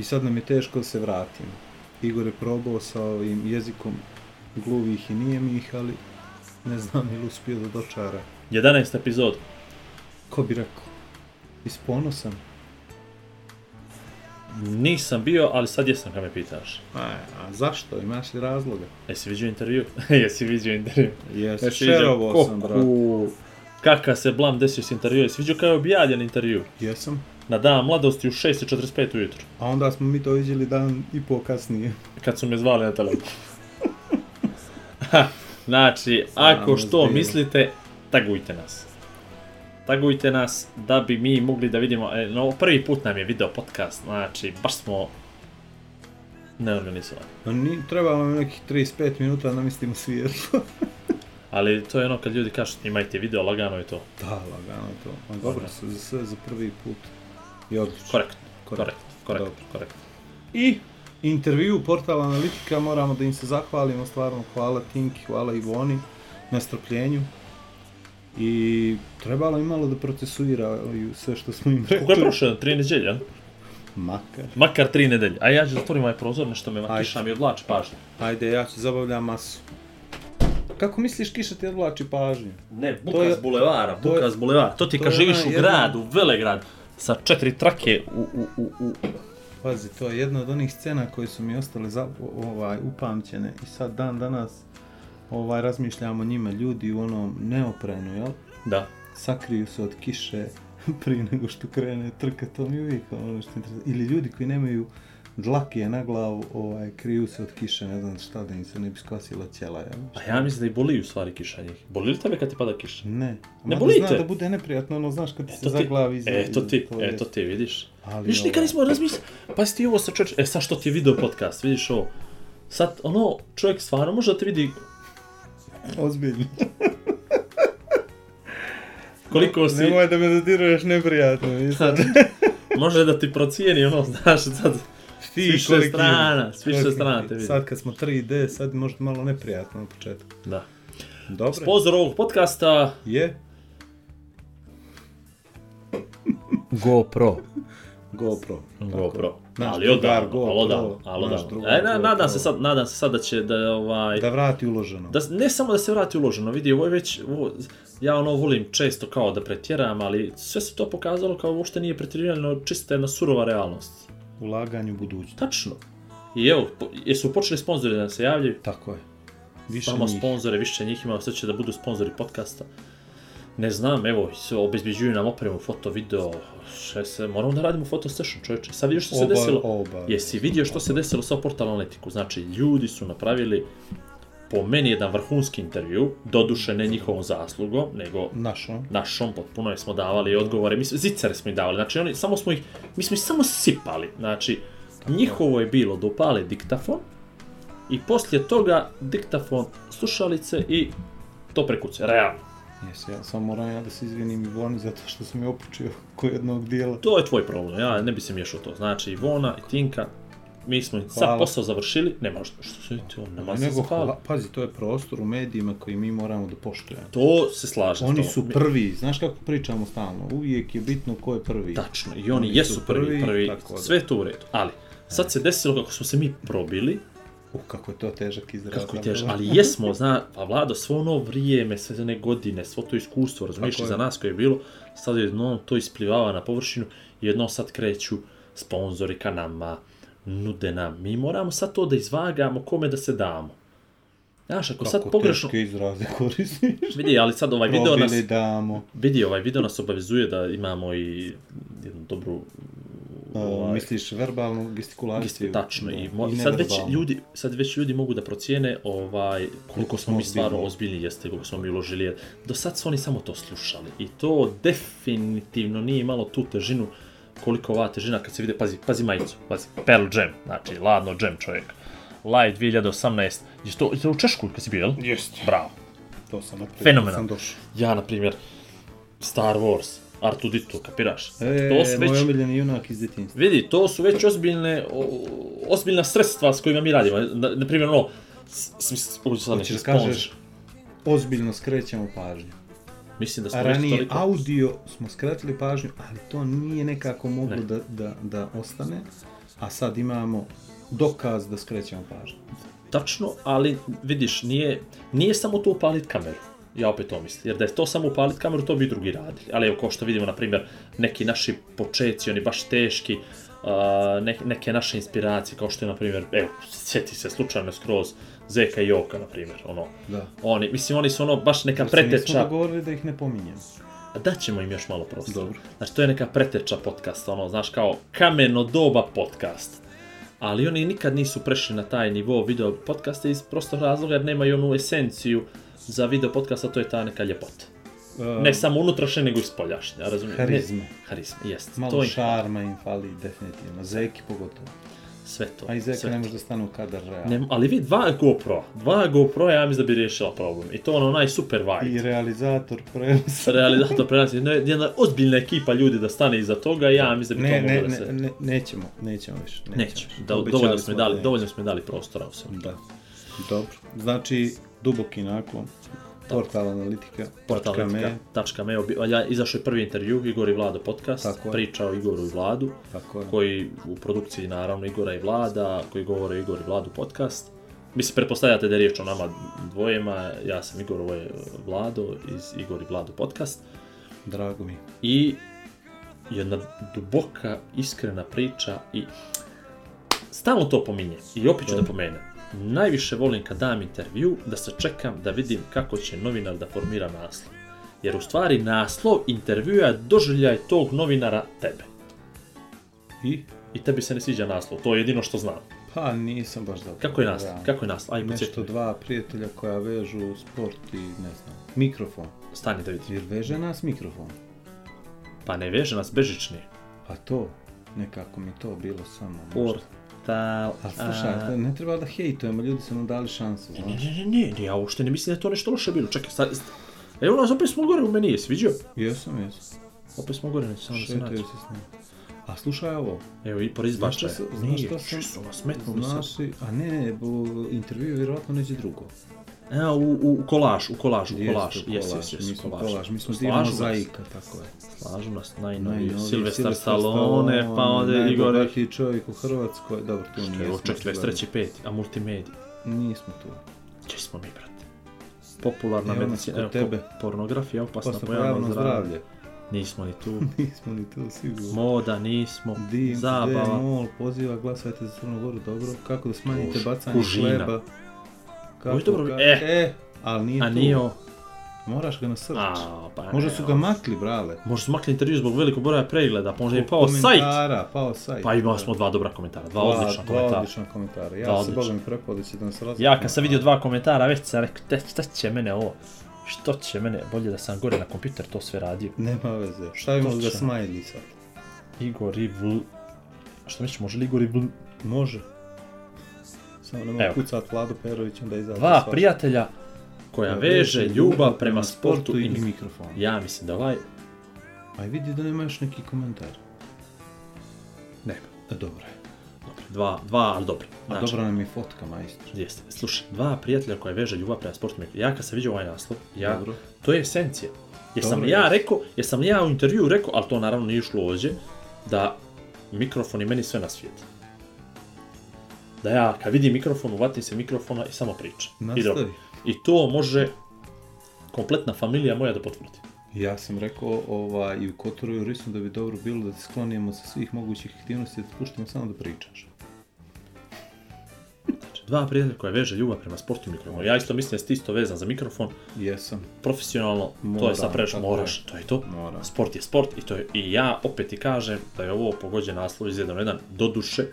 I sad nam je teško da se vratimo. Igor je probao sa ovim jezikom gluvih i nijemih, ali ne znam ili uspio da dočara. 11. epizod. Ko bi rekao? Iz ponosan. Nisam bio, ali sad jesam kad me pitaš. A, a zašto? Imaš li razloga? Jesi vidio intervju? Jesi vidio intervju? Jes, Jesi šerovo sam, brate. Kaka se blam desio s intervju, jesi vidio kao je objavljen intervju? Jesam na dan mladosti u 6.45 ujutru. A onda smo mi to vidjeli dan i po kasnije. Kad su me zvali na telefon. znači, Sam ako što zbilo. mislite, tagujte nas. Tagujte nas da bi mi mogli da vidimo, e, no, prvi put nam je video podcast, znači baš smo neorganizovani. Pa ni, treba nam nekih 35 minuta da namistimo svijetlo. Ali to je ono kad ljudi kažu imajte video, lagano je to. Da, lagano je to. A dobro, sve za prvi put. I Korekt, korekt, korekt, korekt. Korektno. I intervju portala analitika moramo da im se zahvalimo stvarno hvala Tinki, hvala Ivoni na strpljenju i trebalo je malo da procesuiraju sve što smo im rekli. Kako je prošlo? Tri nedelje, Makar. Makar tri nedelje. A ja ću zatvorim da ovaj prozor, nešto me Ajde. kiša mi odvlači pažnju. Ajde, ja ću zabavljam masu. Kako misliš kiša ti odlači pažnju? Ne, buka je, s bulevara, buka je, s bulevara. To ti to živiš u gradu, u Velegradu, sa četiri trake u, u, u, u. Pazi, to je jedna od onih scena koje su mi ostale za, ovaj, upamćene i sad dan danas ovaj razmišljamo njima ljudi u onom neoprenu, jel? Da. Sakriju se od kiše prije nego što krene trka, to mi uvijek ono što interesuje. Ili ljudi koji nemaju dlake na glavu, ovaj, kriju se od kiše, ne znam šta, da im se ne bi skosila ćela. Ja, A ja mislim da i boli u stvari kiša njih. Boli li tebe kad ti pada kiša? Ne. Ne boli te? da bude neprijatno, ono, znaš, kad ti eto se ti, zaglavi iz... Eto ti, to eto ti, vidiš. Ali vidiš, nikad ovaj- nismo razmislili. Pazi ti ovo sa čovječ... E, sad što ti je video podcast, vidiš ovo. Sad, ono, čovjek stvarno može da te vidi... Ozbiljno. Koliko si... Nemoj da me dodiruješ neprijatno. Sad, može da ti procijeni ono, znaš, sad ti sviš kolektiv. strana, sviš okay. strana te vidim. Sad kad smo 3D, sad može malo neprijatno na početku. Da. Dobro. Spozor ovog podcasta je GoPro. GoPro. GoPro. Naš ali odavno, GoPro, ali odavno, ali odavno. E, na, nadam, se sad, nadam se sad da će da ovaj... Da vrati uloženo. Da, ne samo da se vrati uloženo, vidi, ovo je već, ovo, ja ono volim često kao da pretjeram, ali sve se to pokazalo kao uopšte nije pretjerano, čista jedna surova realnost ulaganje u budućnost. Tačno. I evo, jesu počeli sponzori da se javljaju? Tako je. Više Samo njih. sponzore, više njih ima, sve će da budu sponzori podcasta. Ne znam, evo, obezbeđuju nam opremu, foto, video, še se, moramo da radimo foto session, čoveče. Sad vidiš što oba, se desilo? Oba, Jesi vidio što se desilo sa Portal Analytiku? Znači, ljudi su napravili po meni jedan vrhunski intervju, doduše ne njihovom zaslugom, nego našom, našom potpuno smo davali odgovore, mi, zicare smo i davali, znači oni, samo smo ih, mi smo ih samo sipali, znači Tako. njihovo je bilo da upale diktafon i poslije toga diktafon slušalice i to prekuce, realno. Jesi, ja samo moram ja da se izvinim Ivoni zato što sam je opučio ko jednog dijela. To je tvoj problem, ja ne bi se miješao to. Znači Ivona i Tinka, mi smo hvala. sad posao završili, ne možda, što se ti on namaz Nego, hvala, pazi, to je prostor u medijima koji mi moramo da poštujemo. To se slaže. Oni su prvi, znaš kako pričamo stalno, uvijek je bitno ko je prvi. Tačno, i oni, oni jesu prvi, prvi, prvi da. sve je to u redu, ali sad e. se desilo kako smo se mi probili, Uh, kako je to težak izraz. Kako je težak, da. ali jesmo, zna, pa vlado, svo ono vrijeme, sve one godine, svo to iskustvo, razumiješ, za nas koje je bilo, sad jedno to isplivava na površinu, jedno sad kreću sponzori ka nama, nude nam. Mi moramo sad to da izvagamo kome da se damo. Znaš, ako Kako sad pogrešno... Kako izraze koristiš? Vidi, ali sad ovaj video nas... damo. Vidi, ovaj video nas obavezuje da imamo i jednu dobru... Ovaj, misliš verbalnu gestikulaciju? Gesti, tačno. Da, I, mo, i sad, već ljudi, sad već ljudi mogu da procijene ovaj, koliko smo mi stvarno ozbiljni jeste, koliko smo mi uložili. Do sad su oni samo to slušali. I to definitivno nije imalo tu težinu uh, koliko ova težina kad se vide, pazi, pazi majicu, pazi, Pearl Jam, znači, ladno Jam čovjek. Live 2018, je to, je to u Češku kad si bio, jel? Jeste. Bravo. To sam naprijed, Fenomenal. sam došao. Ja, na primjer, Star Wars, Artudito, kapiraš? E, to su već... moj omiljeni junak iz djetinjstva. Vidi, to su već ozbiljne, o, ozbiljna sredstva s kojima mi radimo. Na, na primjer, ono, smisli, sad Hoćeš kažeš, ozbiljno skrećemo pažnju. Mislim da smo ranije toliko... audio smo skratili pažnju, ali to nije nekako moglo ne. da, da, da ostane, a sad imamo dokaz da skrećemo pažnju. Tačno, ali vidiš, nije, nije samo to upaliti kameru. Ja opet to mislim, jer da je to samo upalit kameru, to bi drugi radili. Ali evo, kao što vidimo, na primjer, neki naši počeci, oni baš teški, uh, neke, neke naše inspiracije, kao što je, na primjer, evo, sjeti se slučajno skroz, Zeka i Joka, na primjer, ono. Da. Oni, mislim, oni su ono baš neka Jer preteča... Nismo dogovorili da ih ne pominjem. A daćemo im još malo prostora. Dobro. Znači, to je neka preteča podcasta, ono, znaš, kao kameno doba podcast. Ali oni nikad nisu prešli na taj nivo video podcasta iz prostog razloga jer nemaju onu esenciju za video podcasta, to je ta neka ljepota. Um, ne samo unutrašnje, nego i spoljašnje, razumiješ? Harizma. Ne, harizma, jest. Malo to šarma im fali, definitivno. Zeki pogotovo sve to. A iz ne može da stane u kadar realno. ali vi dva GoPro, dva GoPro ja mislim da bi rješila problem. I to ono onaj super wide. I realizator prenosa. realizator prenosa. Jedna, ozbiljna ekipa ljudi da stane iza toga, ja da. mislim da bi ne, to moglo da se... Ne, ne, nećemo, nećemo više. Nećemo. Neće. Da, da, dovoljno, smo dali, dovoljno smo dali prostora u sebi. Da. Dobro. Znači, duboki naklon. Portal analitika. Portal Me. Me. Ja, izašao je prvi intervju, Igor i Vlado podcast, Tako pričao Igoru i Vladu, Tako koji u produkciji naravno Igora i Vlada, koji govore Igor i Vladu podcast. Mi se pretpostavljate da je riječ o nama dvojema, ja sam Igor, ovo je Vlado iz Igor i Vlado podcast. Drago mi. I jedna duboka, iskrena priča i stalno to pominje i opet ću da pomenem. Najviše volim kad dam intervju da se čekam da vidim kako će novinar da formira naslov. Jer u stvari naslov intervjua je doživljaj tog novinara tebe. I? I tebi se ne sviđa naslov, to je jedino što znam. Pa nisam baš dobro. Kako je naslov? Da. Kako je naslov? Aj, Nešto podsjetim. dva prijatelja koja vežu sport i ne znam, mikrofon. Stani da vidim. Jer veže nas mikrofon. Pa ne veže nas bežični. Pa to, nekako mi to bilo samo. Por, ta... A slušaj, a... ne treba da hejtujemo, ljudi su nam dali šansu, znaš. Ne, ne, ne, ne, ja uopšte ne mislim da je to nešto loše bilo, čekaj, sad... Evo nas opet smo gore u meni, jesi vidio? Jesam, jesam. Opet smo gore, neću samo da se naći. Šetio se s njim. A slušaj ovo. Evo, i pored izbačaja. Znaš šta se... Znaš šta se... Znaš, a ne, ne, bo intervju vjerovatno neđe drugo. E, u, u kolaž, u kolaž, u kolaž. Jeste, jes, jes, jes, kolaž. kolaž. Mi smo dio mozaika, tako je. Slažu nas najnoviji, najnovi Silvestar Stallone, pa onda Igor... Najbogatiji čovjek u Hrvatskoj, dobro, tu nije. Što je 43. peti, a multimedij. Nismo tu. Če smo mi, brate? Popularna medicina, evo, tebe. pornografija, opasna pojava zdravlje. zdravlje. Nismo ni tu. nismo ni tu, sigurno. Moda, nismo. Dim, zabava. Dim, mol, poziva, glasajte za Crnu dobro. Kako da smanjite bacanje hleba. Kako, Možda dobro, e. eh. eh. Ali nije A tu. nije o... Moraš ga nasrčiti. Pa možda su ga makli, brale. Možda su makli intervju zbog velikog broja pregleda, pa možda je pao sajt. pao sajt. Pa imali da. smo dva dobra komentara, dva, dva odlična komentara. Dva odlična komentara, ja se bogam prepao da će da nas različiti. Ja kad sam vidio dva komentara, već sam rekao, te, šta će mene ovo? Što će mene, bolje da sam gore na kompjuter to sve radio. Nema veze, šta imamo da smajli sad? Igor i Vl... Što misliš, može li Igor i Vl... Može. Samo ne mogu kucat Vladu Perović da izađe Dva svašta. prijatelja koja da, veže ljubav prema sportu i mikrofonu. Ja mislim da ovaj... Aj vidi da nema još neki komentar. Nema. E, dobro je. Dobro, dva, dva, ali dobro. Znači, A dobro nam je fotka, majstor. Jeste. Slušaj, dva prijatelja koja veže ljubav prema sportu i mikrofonu. Ja kad sam vidio ovaj naslov, ja, dobro. to je esencija. Jesam sam ja rekao, jesam sam ja u intervju rekao, ali to naravno nije išlo ođe, da mikrofon i meni sve na svijetu da ja kad vidim mikrofon, uvatim se mikrofona i samo pričam. Nastavi. I, to može kompletna familija moja da potvrdi. Ja sam rekao ova, i u Kotoru i u Risu da bi dobro bilo da se sklonijemo sa svih mogućih aktivnosti, da te puštimo samo da pričaš. Znači, dva prijatelja koja veže ljubav prema sportu i mikrofonu. Ja isto mislim da si isto vezan za mikrofon. Jesam. Profesionalno, Moram, to je sad preš, moraš, to je to. Moram. Sport je sport i to je, i ja opet ti kažem da je ovo pogođen naslov iz jedan, do duše,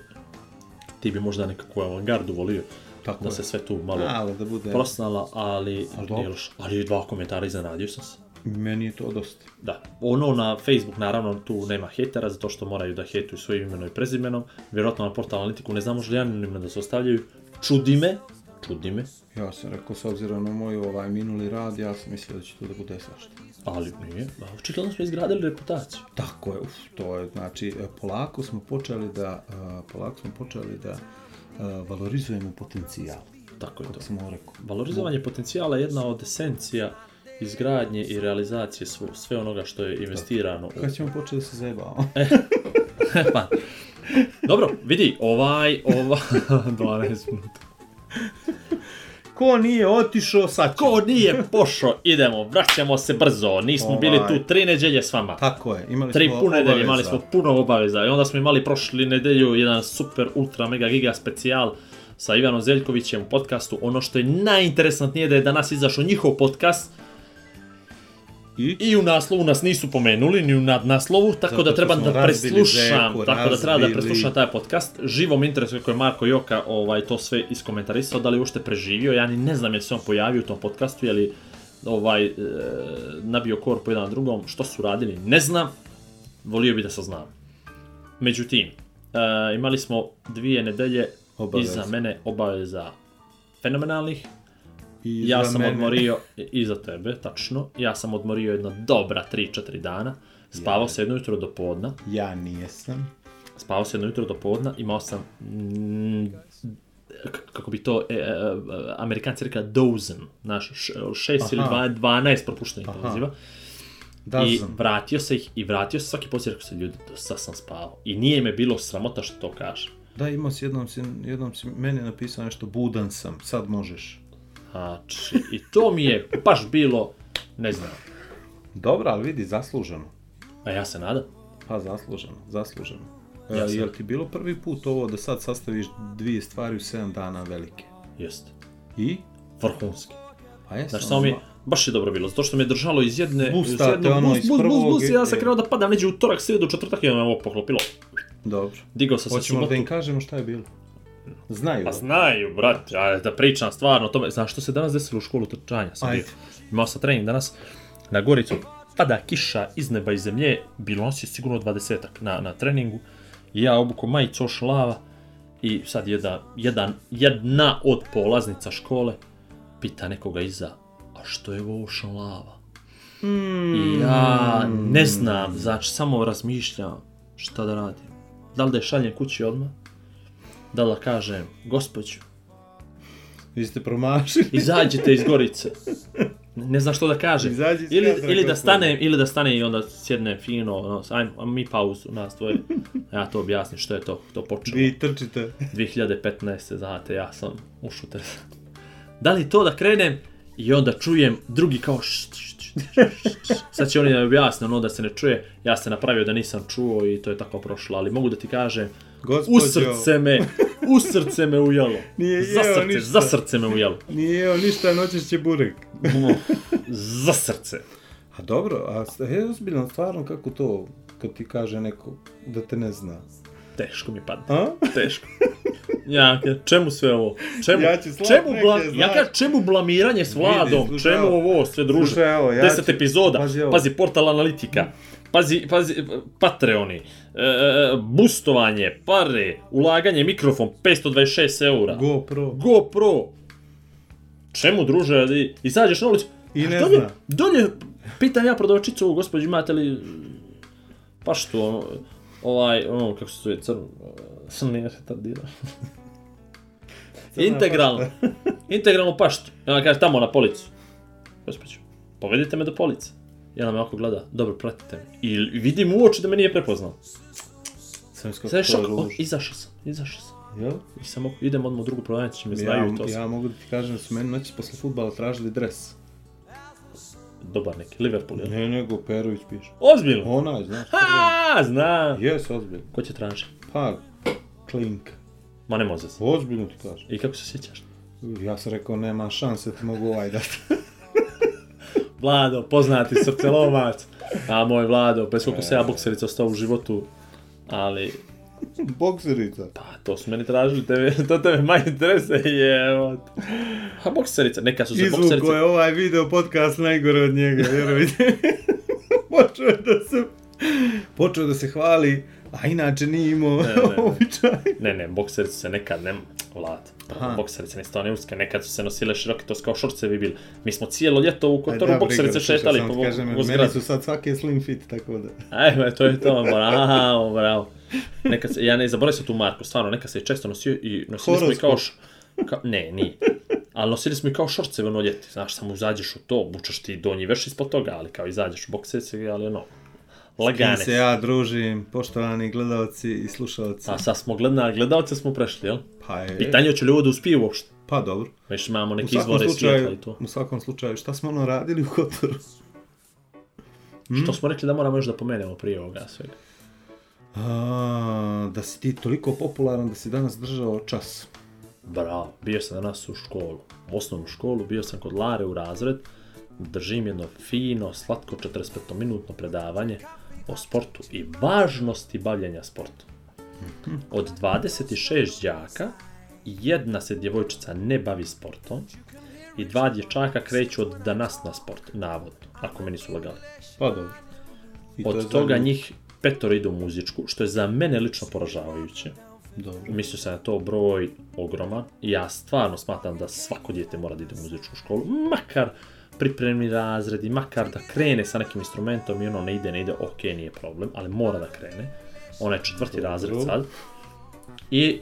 ti bi možda nekakvu avangardu volio Tako da je. se sve tu malo ali, da bude... prosnala, ali, ali, nije loš, ali dva komentara iznenadio sam se. Meni je to dosta. Da. Ono na Facebook naravno tu nema hejtera zato što moraju da hejtuju svojim imenom i prezimenom. Vjerojatno na portal analitiku ne znamo li anonimno da se ostavljaju. Čudi me, čudi me, Ja sam rekao, s obzirom na moj ovaj minuli rad, ja sam mislio da će to da bude svašta. Ali nije, da, očigledno smo izgradili reputaciju. Tako je, uf, to je, znači, e, polako smo počeli da, uh, polako smo počeli da uh, valorizujemo potencijal. Tako je to. Sam rekao. Valorizovanje potencijala je jedna od esencija izgradnje i realizacije svo, sve onoga što je investirano. Kad ćemo početi da se zajebavamo? pa, dobro, vidi, ovaj, ova, 12 minuta. Ko nije otišao, sad će. Ko nije pošao, idemo, vraćamo se brzo. Nismo ovaj. bili tu tri nedelje s vama. Tako je, imali tri smo pune nedelje, imali smo puno obaveza. I onda smo imali prošli nedelju jedan super, ultra, mega, giga specijal sa Ivanom Zeljkovićem u podcastu. Ono što je najinteresantnije da je danas izašao njihov podcast, I? I u naslovu nas nisu pomenuli, ni u nadnaslovu, tako Zato da treba da preslušam, zeku, tako da treba da preslušam taj podcast. Živom interesu kako je Marko Joka ovaj, to sve iskomentarisao, da li je ušte preživio, ja ni ne znam je se on pojavio u tom podcastu, je ovaj, e, nabio kor po jedan na drugom, što su radili, ne znam, volio bi da saznam. Međutim, e, imali smo dvije nedelje obaveza. iza mene obaveza fenomenalnih, I ja sam mene. odmorio iza tebe, tačno. Ja sam odmorio jedno dobra 3-4 dana. Spavao ja. se jedno jutro do podna. Ja nijesam. Spavao se jedno jutro do podna, imao sam mm, kako bi to e, e, e amerikanci rekao dozen, znaš, 6 ili 12 propuštenih Aha. poziva. Dozen. I vratio se ih i vratio se svaki poziv, rekao se ljudi, sad sam spavao. I nije me bilo sramota što to kažem. Da, imao si jednom, si, jednom si meni napisao nešto, budan sam, sad možeš. Znači, i to mi je baš bilo, ne znam. Dobro, ali vidi, zasluženo. A ja se nadam. Pa zasluženo, zasluženo. E, ja e, jel ti bilo prvi put ovo da sad sastaviš dvije stvari u 7 dana velike? Jeste. I? Vrhunski. Pa jesam. Znači, samo mi, baš je dobro bilo, zato što me je držalo iz jedne... Busta, iz bus, prvog... Bus, bus, bus, ja sam krenuo da padam, neđe utorak, sredu, četvrtak i ono ovo poklopilo. Dobro. Digao sam se subotu. Hoćemo da im kažemo šta je bilo. Znaju. Pa znaju, brate, a da pričam stvarno o tome. Znaš što se danas desilo u školu trčanja? Sam Ajde. bio. Imao sam trening danas na Goricu. Pada kiša iz neba i zemlje, bilo nas je sigurno dvadesetak na, na treningu. ja obuko majicu oš lava i sad jedna, jedan, jedna od polaznica škole pita nekoga iza, a što je ovo lava? Mm. ja ne znam, znači samo razmišljam šta da radim. Da li da je šaljem kući odmah? da Dala kaže, gospođu, vi ste promašili. Izađite iz Gorice. Ne zna što da kaže. Izađi ili, ili da stane, ili da stane i onda sjedne fino, ono, ajmo, mi pauzu, nas dvoje. Ja to objasnim što je to, to počelo. Vi trčite. 2015. znate, ja sam ušuter. Da li to da krenem i onda čujem drugi kao št, št, št, št. Sad će oni da objasne ono da se ne čuje. Ja se napravio da nisam čuo i to je tako prošlo, ali mogu da ti kažem, Gospođo. U srce me, u srce me ujelo. Nije jeo za srce, ništa. za srce me ujelo. Nije jeo ništa, noćeš će burek. no, za srce. A dobro, a je ozbiljno stvarno kako to kad ti kaže neko da te ne zna? Teško mi padne. A? Teško. Ja, čemu sve ovo? Čemu, ja ću čemu neke, bla, ja kažem čemu blamiranje s vladom? Vidi, čemu ovo sve druže? Slušaj, evo, ja 10 ću... epizoda. Pazi, pazi portal analitika. Pazi, pazi, Patreoni e, boostovanje, pare, ulaganje, mikrofon, 526 eura. GoPro. GoPro. Čemu, druže, i izađeš na ulicu. I ne dolje, zna. Dolje, pitam ja prodavačicu ovu gospođu, imate li... Pa što, ono, ovaj, ono, kako se zove, crn... tad retardiran. integralno. integralno paštu. I ona kaže, tamo na policu. Gospođo, povedite me do police. I ona me oko gleda, dobro, pratite me. I vidim u oči da me nije prepoznao. Sam iskakao ružu. Izašao sam, izašao sam. Jel? I samo idem odmah u drugu prodavnicu, će me znaju i to sam. Ja mogu da ti kažem da su meni noći posle futbala tražili dres. Dobar neki, Liverpool, jel? Ne, nego Perović piše. Ozbiljno? Ona, znaš. Ha, znam. Jes, ozbiljno. Ko će traži? Pa, Klink. Ma ne može se. Ozbiljno ti kažem. I kako se sjećaš? Ja sam rekao, nema šanse, da ti mogu ovaj dati. Vlado, poznati srcelomac. A moj Vlado, bez koliko se ja bokserica ostao u životu, Da. ali... Bokserica. Pa, to su meni tražili, tebe, to tebe manje trese, jevo. A bokserica, neka su se Izvuko bokserice... Izvuko je ovaj video podcast najgore od njega, vjerujte. počeo da se... Počeo da se hvali, a inače nije imao običaj. Ne, ne, bokserica se nekad nema Bokserice, Aha. Bokserice, nestoneuske, nekad su se nosile široke, to su kao šorcevi bili. Mi smo cijelo ljeto u Kotoru da, bokserice šetali po, kažem, po zgradu. Meni su sad svake slim fit, tako da. Ajme, to je to, bravo, bravo. Nekad se, ja ne zaboravim se tu marku, stvarno, nekad se često nosio i nosili Horoskop. smo i kao, š, kao, ne, nije. Ali nosili smo i kao šorceve ono ljeti, znaš, samo izađeš u to, bučaš ti donji veš ispod toga, ali kao izađeš u bokserice, ali ono, Lagane. S kim se ja družim, poštovani gledalci i slušalci. A sad smo gledali, gledalce smo prešli, jel? Pa je. Pitanje će li ovo da uspije uopšte? Pa dobro. Već imamo neke izvore slučaju, svijetla i to. U svakom slučaju, šta smo ono radili u Kotoru? Hmm? Što hm? smo rekli da moramo još da pomenemo prije ovoga svega. A, da si ti toliko popularan da si danas držao čas. Bravo, bio sam danas u školu. U osnovnu školu bio sam kod Lare u razred. Držim jedno fino, slatko 45-minutno predavanje o sportu i važnosti bavljanja sportom. Od 26 đaka, jedna se djevojčica ne bavi sportom i dva dječaka kreću od danas na sport, navodno, ako meni su lagali. Pa dobro. I to od toga njih petoro ide u muzičku, što je za mene lično poražavajuće. Dobro. Mislio sam na to broj ogroman. Ja stvarno smatram da svako dijete mora da ide u muzičku školu, makar pripremni razredi, i makar da krene sa nekim instrumentom i ono ne ide, ne ide, ok, nije problem, ali mora da krene. Ona je četvrti razred sad. I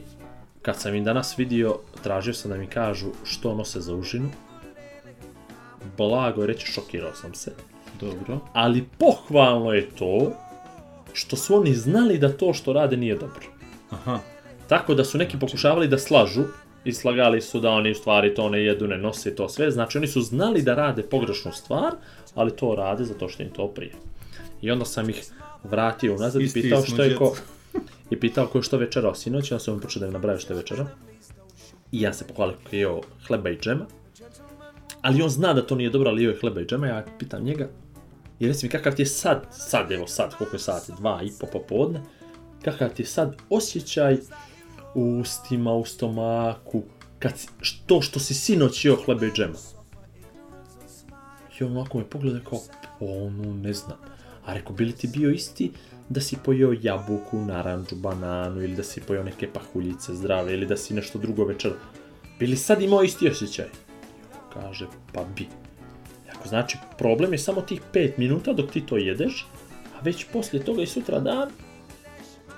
kad sam im danas vidio, tražio sam da mi kažu što nose za užinu. Blago je reći, šokirao sam se. Dobro. Ali pohvalno je to što su oni znali da to što rade nije dobro. Aha. Tako da su neki znači- pokušavali da slažu, i slagali su da oni u stvari to ne jedu, ne nose to sve. Znači oni su znali da rade pogrešnu stvar, ali to rade zato što im to prije. I onda sam ih vratio unazad i pitao što je ko... I pitao ko je što večera osinoć, ja sam vam počeo da im nabraju što je večera. I ja se pohvalio hleba i džema. Ali on zna da to nije dobro, ali joj hleba i džema, ja pitam njega. I reci mi kakav ti je sad, sad evo sad, koliko je sati, dva i po popodne, kakav ti je sad osjećaj u ustima, u stomaku, kad, to što si sinoć jeo hleba i džema. I on ovako me pogleda kao, pa onu ne znam. A rekao, bili ti bio isti da si pojeo jabuku, naranđu, bananu ili da si pojeo neke pahuljice zdrave ili da si nešto drugo večer. Bili sad imao isti osjećaj? Kaže, pa bi. Ako znači, problem je samo tih 5 minuta dok ti to jedeš, a već poslije toga i sutra dan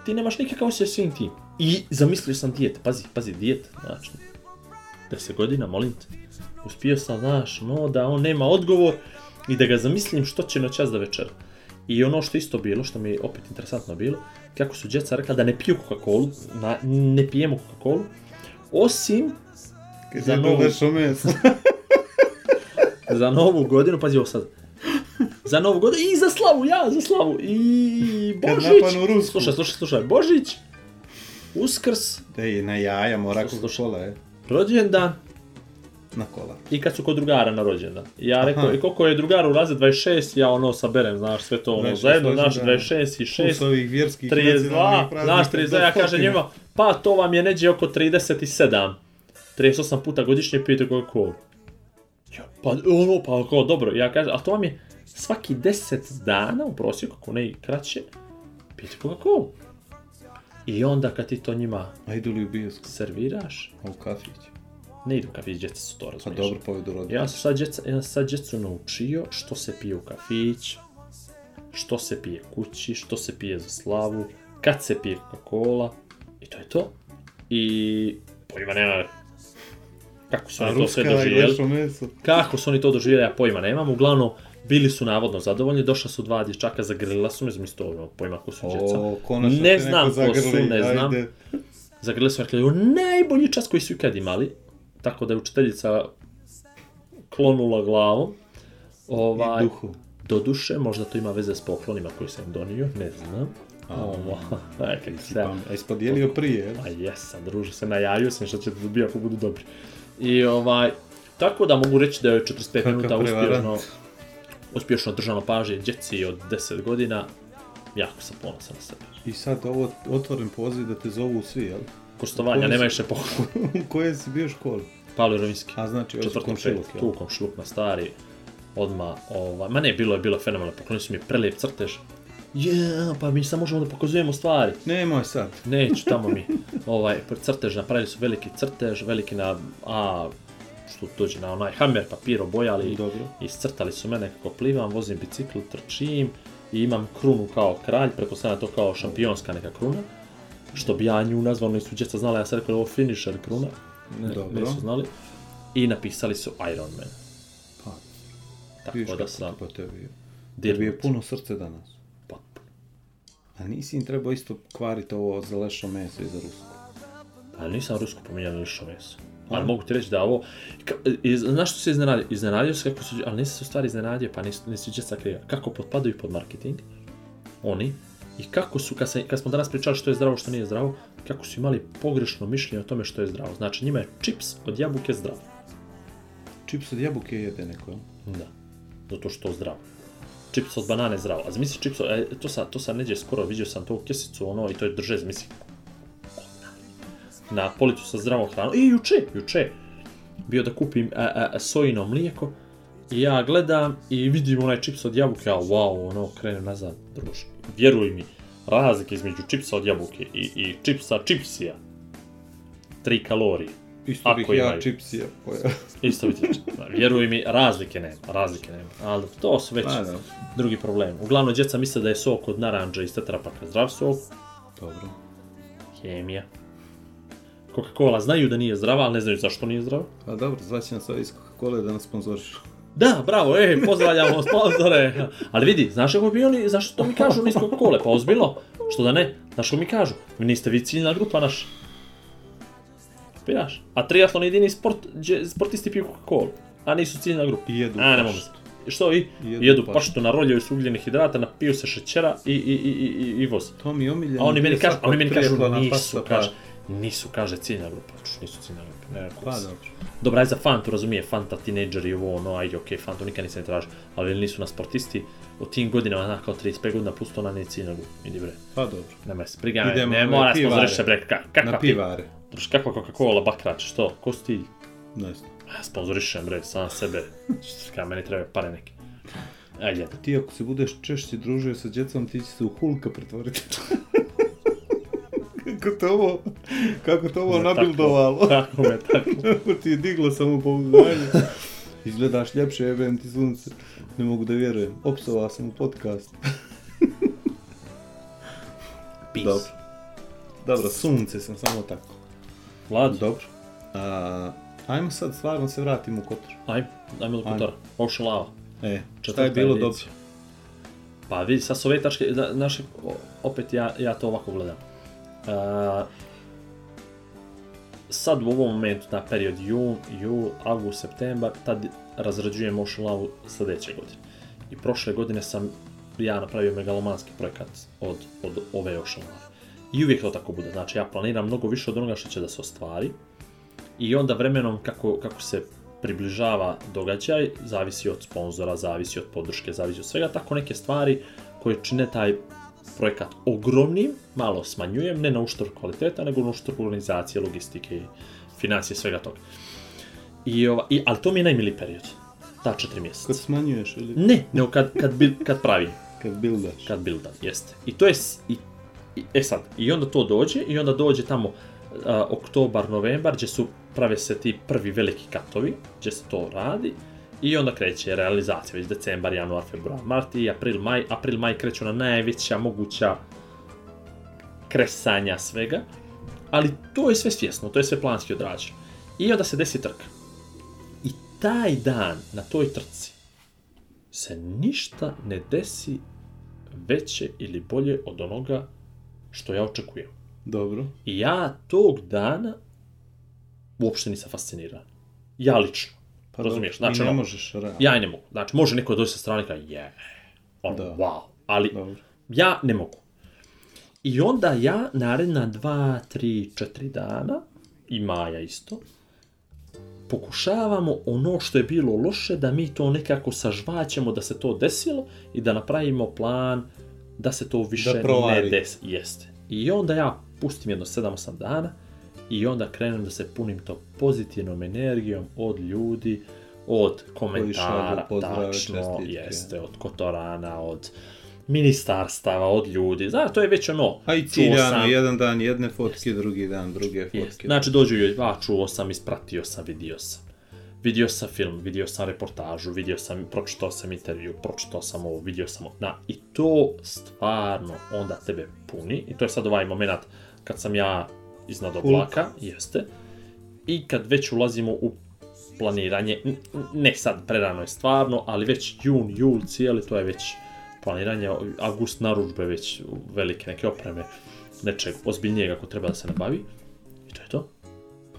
ti nemaš nikakav osjećaj svim tim. I zamislio sam dijete, pazi, pazi, dijete, znači, deset godina, molim te. Uspio sam, znaš, no, da on nema odgovor i da ga zamislim što će na čas da večera. I ono što isto bilo, što mi je opet interesantno bilo, kako su djeca rekla da ne piju Coca-Cola, ne pijemo Coca-Cola, osim Kad za novu... za novu godinu, pazi ovo sad, za novu godinu i za slavu, ja, za slavu, i Božić. Kad napanu Rusku. Slušaj, slušaj, slušaj, Božić, Uskrs. Ej, na jaja, mora kod škola, je. E. Rođendan. Na kola. I kad su kod drugara na rođendan. Ja rekao, Aha. i koliko je drugar u raze 26, ja ono saberem, znaš, sve to ono, zajedno, znaš, 26 i 6. Plus ovih vjerskih 32, znaš, 32, ja da, kažem njima, pa to vam je neđe oko 37. 38 puta godišnje pijete Coca-Cola. Ja, pa ono, pa kao dobro, ja kažem, a to vam je svaki 10 dana u prosjeku, ako ne i kraće, pijete coca I onda kad ti to njima... A idu li u bioskop? Serviraš? A u kafić? Ne idu kafić, djeca su to razumiješ. Pa dobro, povedu pa idu Ja sam sad, djeca, ja sad djecu naučio što se pije u kafić, što se pije kući, što se pije za slavu, kad se pije Coca-Cola, i to je to. I pojma nema kako su oni to sve doživjeli. Kako su oni to doživjeli, ja pojma nemam. Uglavnom, Bili su navodno zadovoljni, došla su dva dječaka, zagrlila su me, znam isto ono, pojma ko su djeca. O, ne znam ko su, ne znam. Ajde. Zagrlila su, rekli, najbolji čas koji su ikad imali. Tako da je učiteljica klonula glavom. Ovaj, I duhu. Doduše, možda to ima veze s poklonima koji sam donio, ne znam. A, Ovo, neka se... A ispodijelio prije, jel? A pa jesam, druže se, najavio sam što će da dobija ako budu dobri. I ovaj, tako da mogu reći da je 45 Kakav minuta uspješno uspješno držano pažnje djeci od 10 godina, jako sam ponosan na sebe. I sad ovo otvoren poziv da te zovu svi, jel? Kostovanja, nema više pohvala. U kojoj si bio školi? Pavle Rovinski. A znači, ovo komšiluk, jel? Tu komšiluk na stari, odma, ova, ma ne, bilo je, bilo fenomenalno, poklonili su mi prelijep crtež, je, yeah, pa mi samo možemo da pokazujemo stvari. Nemoj sad. Neću, tamo mi. Ovaj, crtež, napravili su veliki crtež, veliki na A, što dođe na onaj hammer papir obojali Dobro. i iscrtali su mene kako plivam, vozim bicikl, trčim i imam krunu kao kralj, prepostavljam da to kao šampionska neka kruna, što bi ja nju nazvao, nisu djeca znala, ja sam rekao ovo finisher kruna, ne, Dobro. nisu znali, i napisali su Iron Man. Pa, Tako da sam... Pa tebi, tebi je puno srce danas. Potpuno. A nisi im trebao isto kvariti ovo za lešo meso i za rusko? A pa nisam rusko pominjao lešo meso ali mogu ti reći da ovo, ka, e, iz, znaš što se iznenadio? Iznenadio se kako su, ali nisi se u stvari iznenadio, pa nisi, nisi džetsa kriva, kako potpadaju pod marketing, oni, i kako su, kad, se, kad smo danas pričali što je zdravo, što nije zdravo, kako su imali pogrešno mišljenje o tome što je zdravo. Znači njima je čips od jabuke zdravo. Čips od jabuke jede neko, Da, zato što je zdravo čips od banane zdravo. A zamisli čips, e, to sa, to sad neđe skoro, vidio sam to u kesicu, ono, i to je drže, zamisli, na policu sa zdravom hranom. I juče, juče, bio da kupim a, e, a, e, sojino mlijeko i ja gledam i vidim onaj čips od jabuke, a wow, ono krenem nazad, druž, vjeruj mi, razlike između čipsa od jabuke i, i čipsa čipsija, 3 kalorije. Isto bih ja imaju. čipsija pojao. Isto bih ja Vjeruj mi, razlike nema, razlike nema. Ali to su već pa, da. drugi problem. Uglavnom, djeca misle da je sok od naranđa iz tetrapaka zdrav sok. Dobro. Hemija. Coca-Cola znaju da nije zdrava, ali ne znaju zašto nije zdrava. A dobro, zvaće nas ovaj iz Coca-Cola da nas sponzoriš. Da, bravo, ej, pozdravljamo sponzore. Ali vidi, znaš kako bi oni, zašto to mi kažu niz Coca-Cola? Pa ozbiljno, što da ne, znaš kako mi kažu? Vi niste vi ciljna grupa naša. Piraš. A triatlon je jedini sport, gdje sportisti piju Coca-Cola, a nisu ciljna grupa. I jedu a, ne mogu što i jedu, jedu paštu, naroljaju se ugljenih hidrata, napiju se šećera i, i, i, i, i voze. To mi omiljeno. A oni meni kažu, oni meni kažu nisu, pa pa- kaže. Nisu, kaže, ciljna grupa. Čuš, nisu ciljna grupa. Ne rekao pa, dobro. Dobra, za Fantu, razumije, Fanta, tinejdžer i ovo, no, ajde, okej, okay, Fantu nikad nisam ne tražio, ali nisu na sportisti, u tim godinama, na, kao 35 godina, pusto ona nije ciljna grupa, idi bre. Pa dobro. Nema se, briga, ne, ne mora sponzoriš se, bre, ka, kakva na pivare. Druš, kakva Coca-Cola, bakrač, što, ko si ti? Ne znam. Ja sponzorišem, bre, sam sebe, kao meni treba pare neke. Ajde. Ti ako se budeš češće družio sa djecom, ti će se u hulka pretvoriti. Kako to ovo? Kako to ovo nabildovalo? Tako me, tako. Kako ti je diglo samo samopouzdanje? Izgledaš ljepše, jebem ti sunce. Ne mogu da vjerujem. Opsovao sam u podcast. Peace. Dobro. Dobro, sunce sam samo tako. Vlad. Dobro. A, ajmo sad stvarno se vratimo u Kotor. Ajmo, ajmo do Kotora. Ošlava. E, šta je bilo dobro? Pa vidi, sad s ove tačke, znaš, da, opet ja, ja to ovako gledam. Uh, sad u ovom momentu, na period jun, jul, august, septembar, tad razrađujem Motion Lavu sljedeće godine. I prošle godine sam ja napravio megalomanski projekat od, od ove Ocean Lave. I uvijek to tako bude, znači ja planiram mnogo više od onoga što će da se ostvari i onda vremenom kako, kako se približava događaj, zavisi od sponzora, zavisi od podrške, zavisi od svega, tako neke stvari koje čine taj projekat ogromnim, malo smanjujem, ne na uštor kvaliteta, nego na uštor organizacije, logistike i financije, svega toga. I, ova, i, ali to mi je najmili period, ta četiri mjeseca. Kad smanjuješ ili? Ne, nego kad, kad, bil, kad pravi. kad buildaš. Kad buildam, jeste. I to je, i, i, e sad, i onda to dođe, i onda dođe tamo a, oktobar, novembar, gdje su prave se ti prvi veliki katovi, gdje se to radi, I onda kreće realizacija, već decembar, januar, februar, mart i april, maj. April, maj kreću na najveća moguća kresanja svega, ali to je sve svjesno, to je sve planski odrađeno. I onda se desi trka. I taj dan na toj trci se ništa ne desi veće ili bolje od onoga što ja očekujem. Dobro. I ja tog dana uopšte nisam fasciniran. Ja lično. Pa Razumiješ? Znači, ne možeš, realno. Ja ne mogu. Znači, može neko doći sa strane kao, je, ono, da. wow. Ali, Dobro. ja ne mogu. I onda ja naredna 2, 3, 4 dana, i Maja isto, pokušavamo ono što je bilo loše, da mi to nekako sažvaćemo da se to desilo i da napravimo plan da se to više da ne desi. Jeste. I onda ja pustim jedno 7-8 dana, i onda krenem da se punim to pozitivnom energijom od ljudi, od komentara, pozdrav, tačno, čestitke. jeste, od kotorana, od ministarstava, od ljudi, znaš, to je već ono, A i ciljano, sam, jedan dan jedne fotke, jest, drugi dan druge fotke. Jest. Znači, dođu ljudi, a, čuo sam, ispratio sam, vidio sam. Vidio sam film, vidio sam reportažu, vidio sam, pročitao sam intervju, pročitao sam ovo, vidio sam ovo. Na, i to stvarno onda tebe puni, i to je sad ovaj moment kad sam ja iznad oblaka, jeste. I kad već ulazimo u planiranje, ne sad, prerano je stvarno, ali već jun, jul, cijeli, to je već planiranje, avgust naručbe već velike neke opreme, nečeg ozbiljnijeg ako treba da se nabavi. I to je to.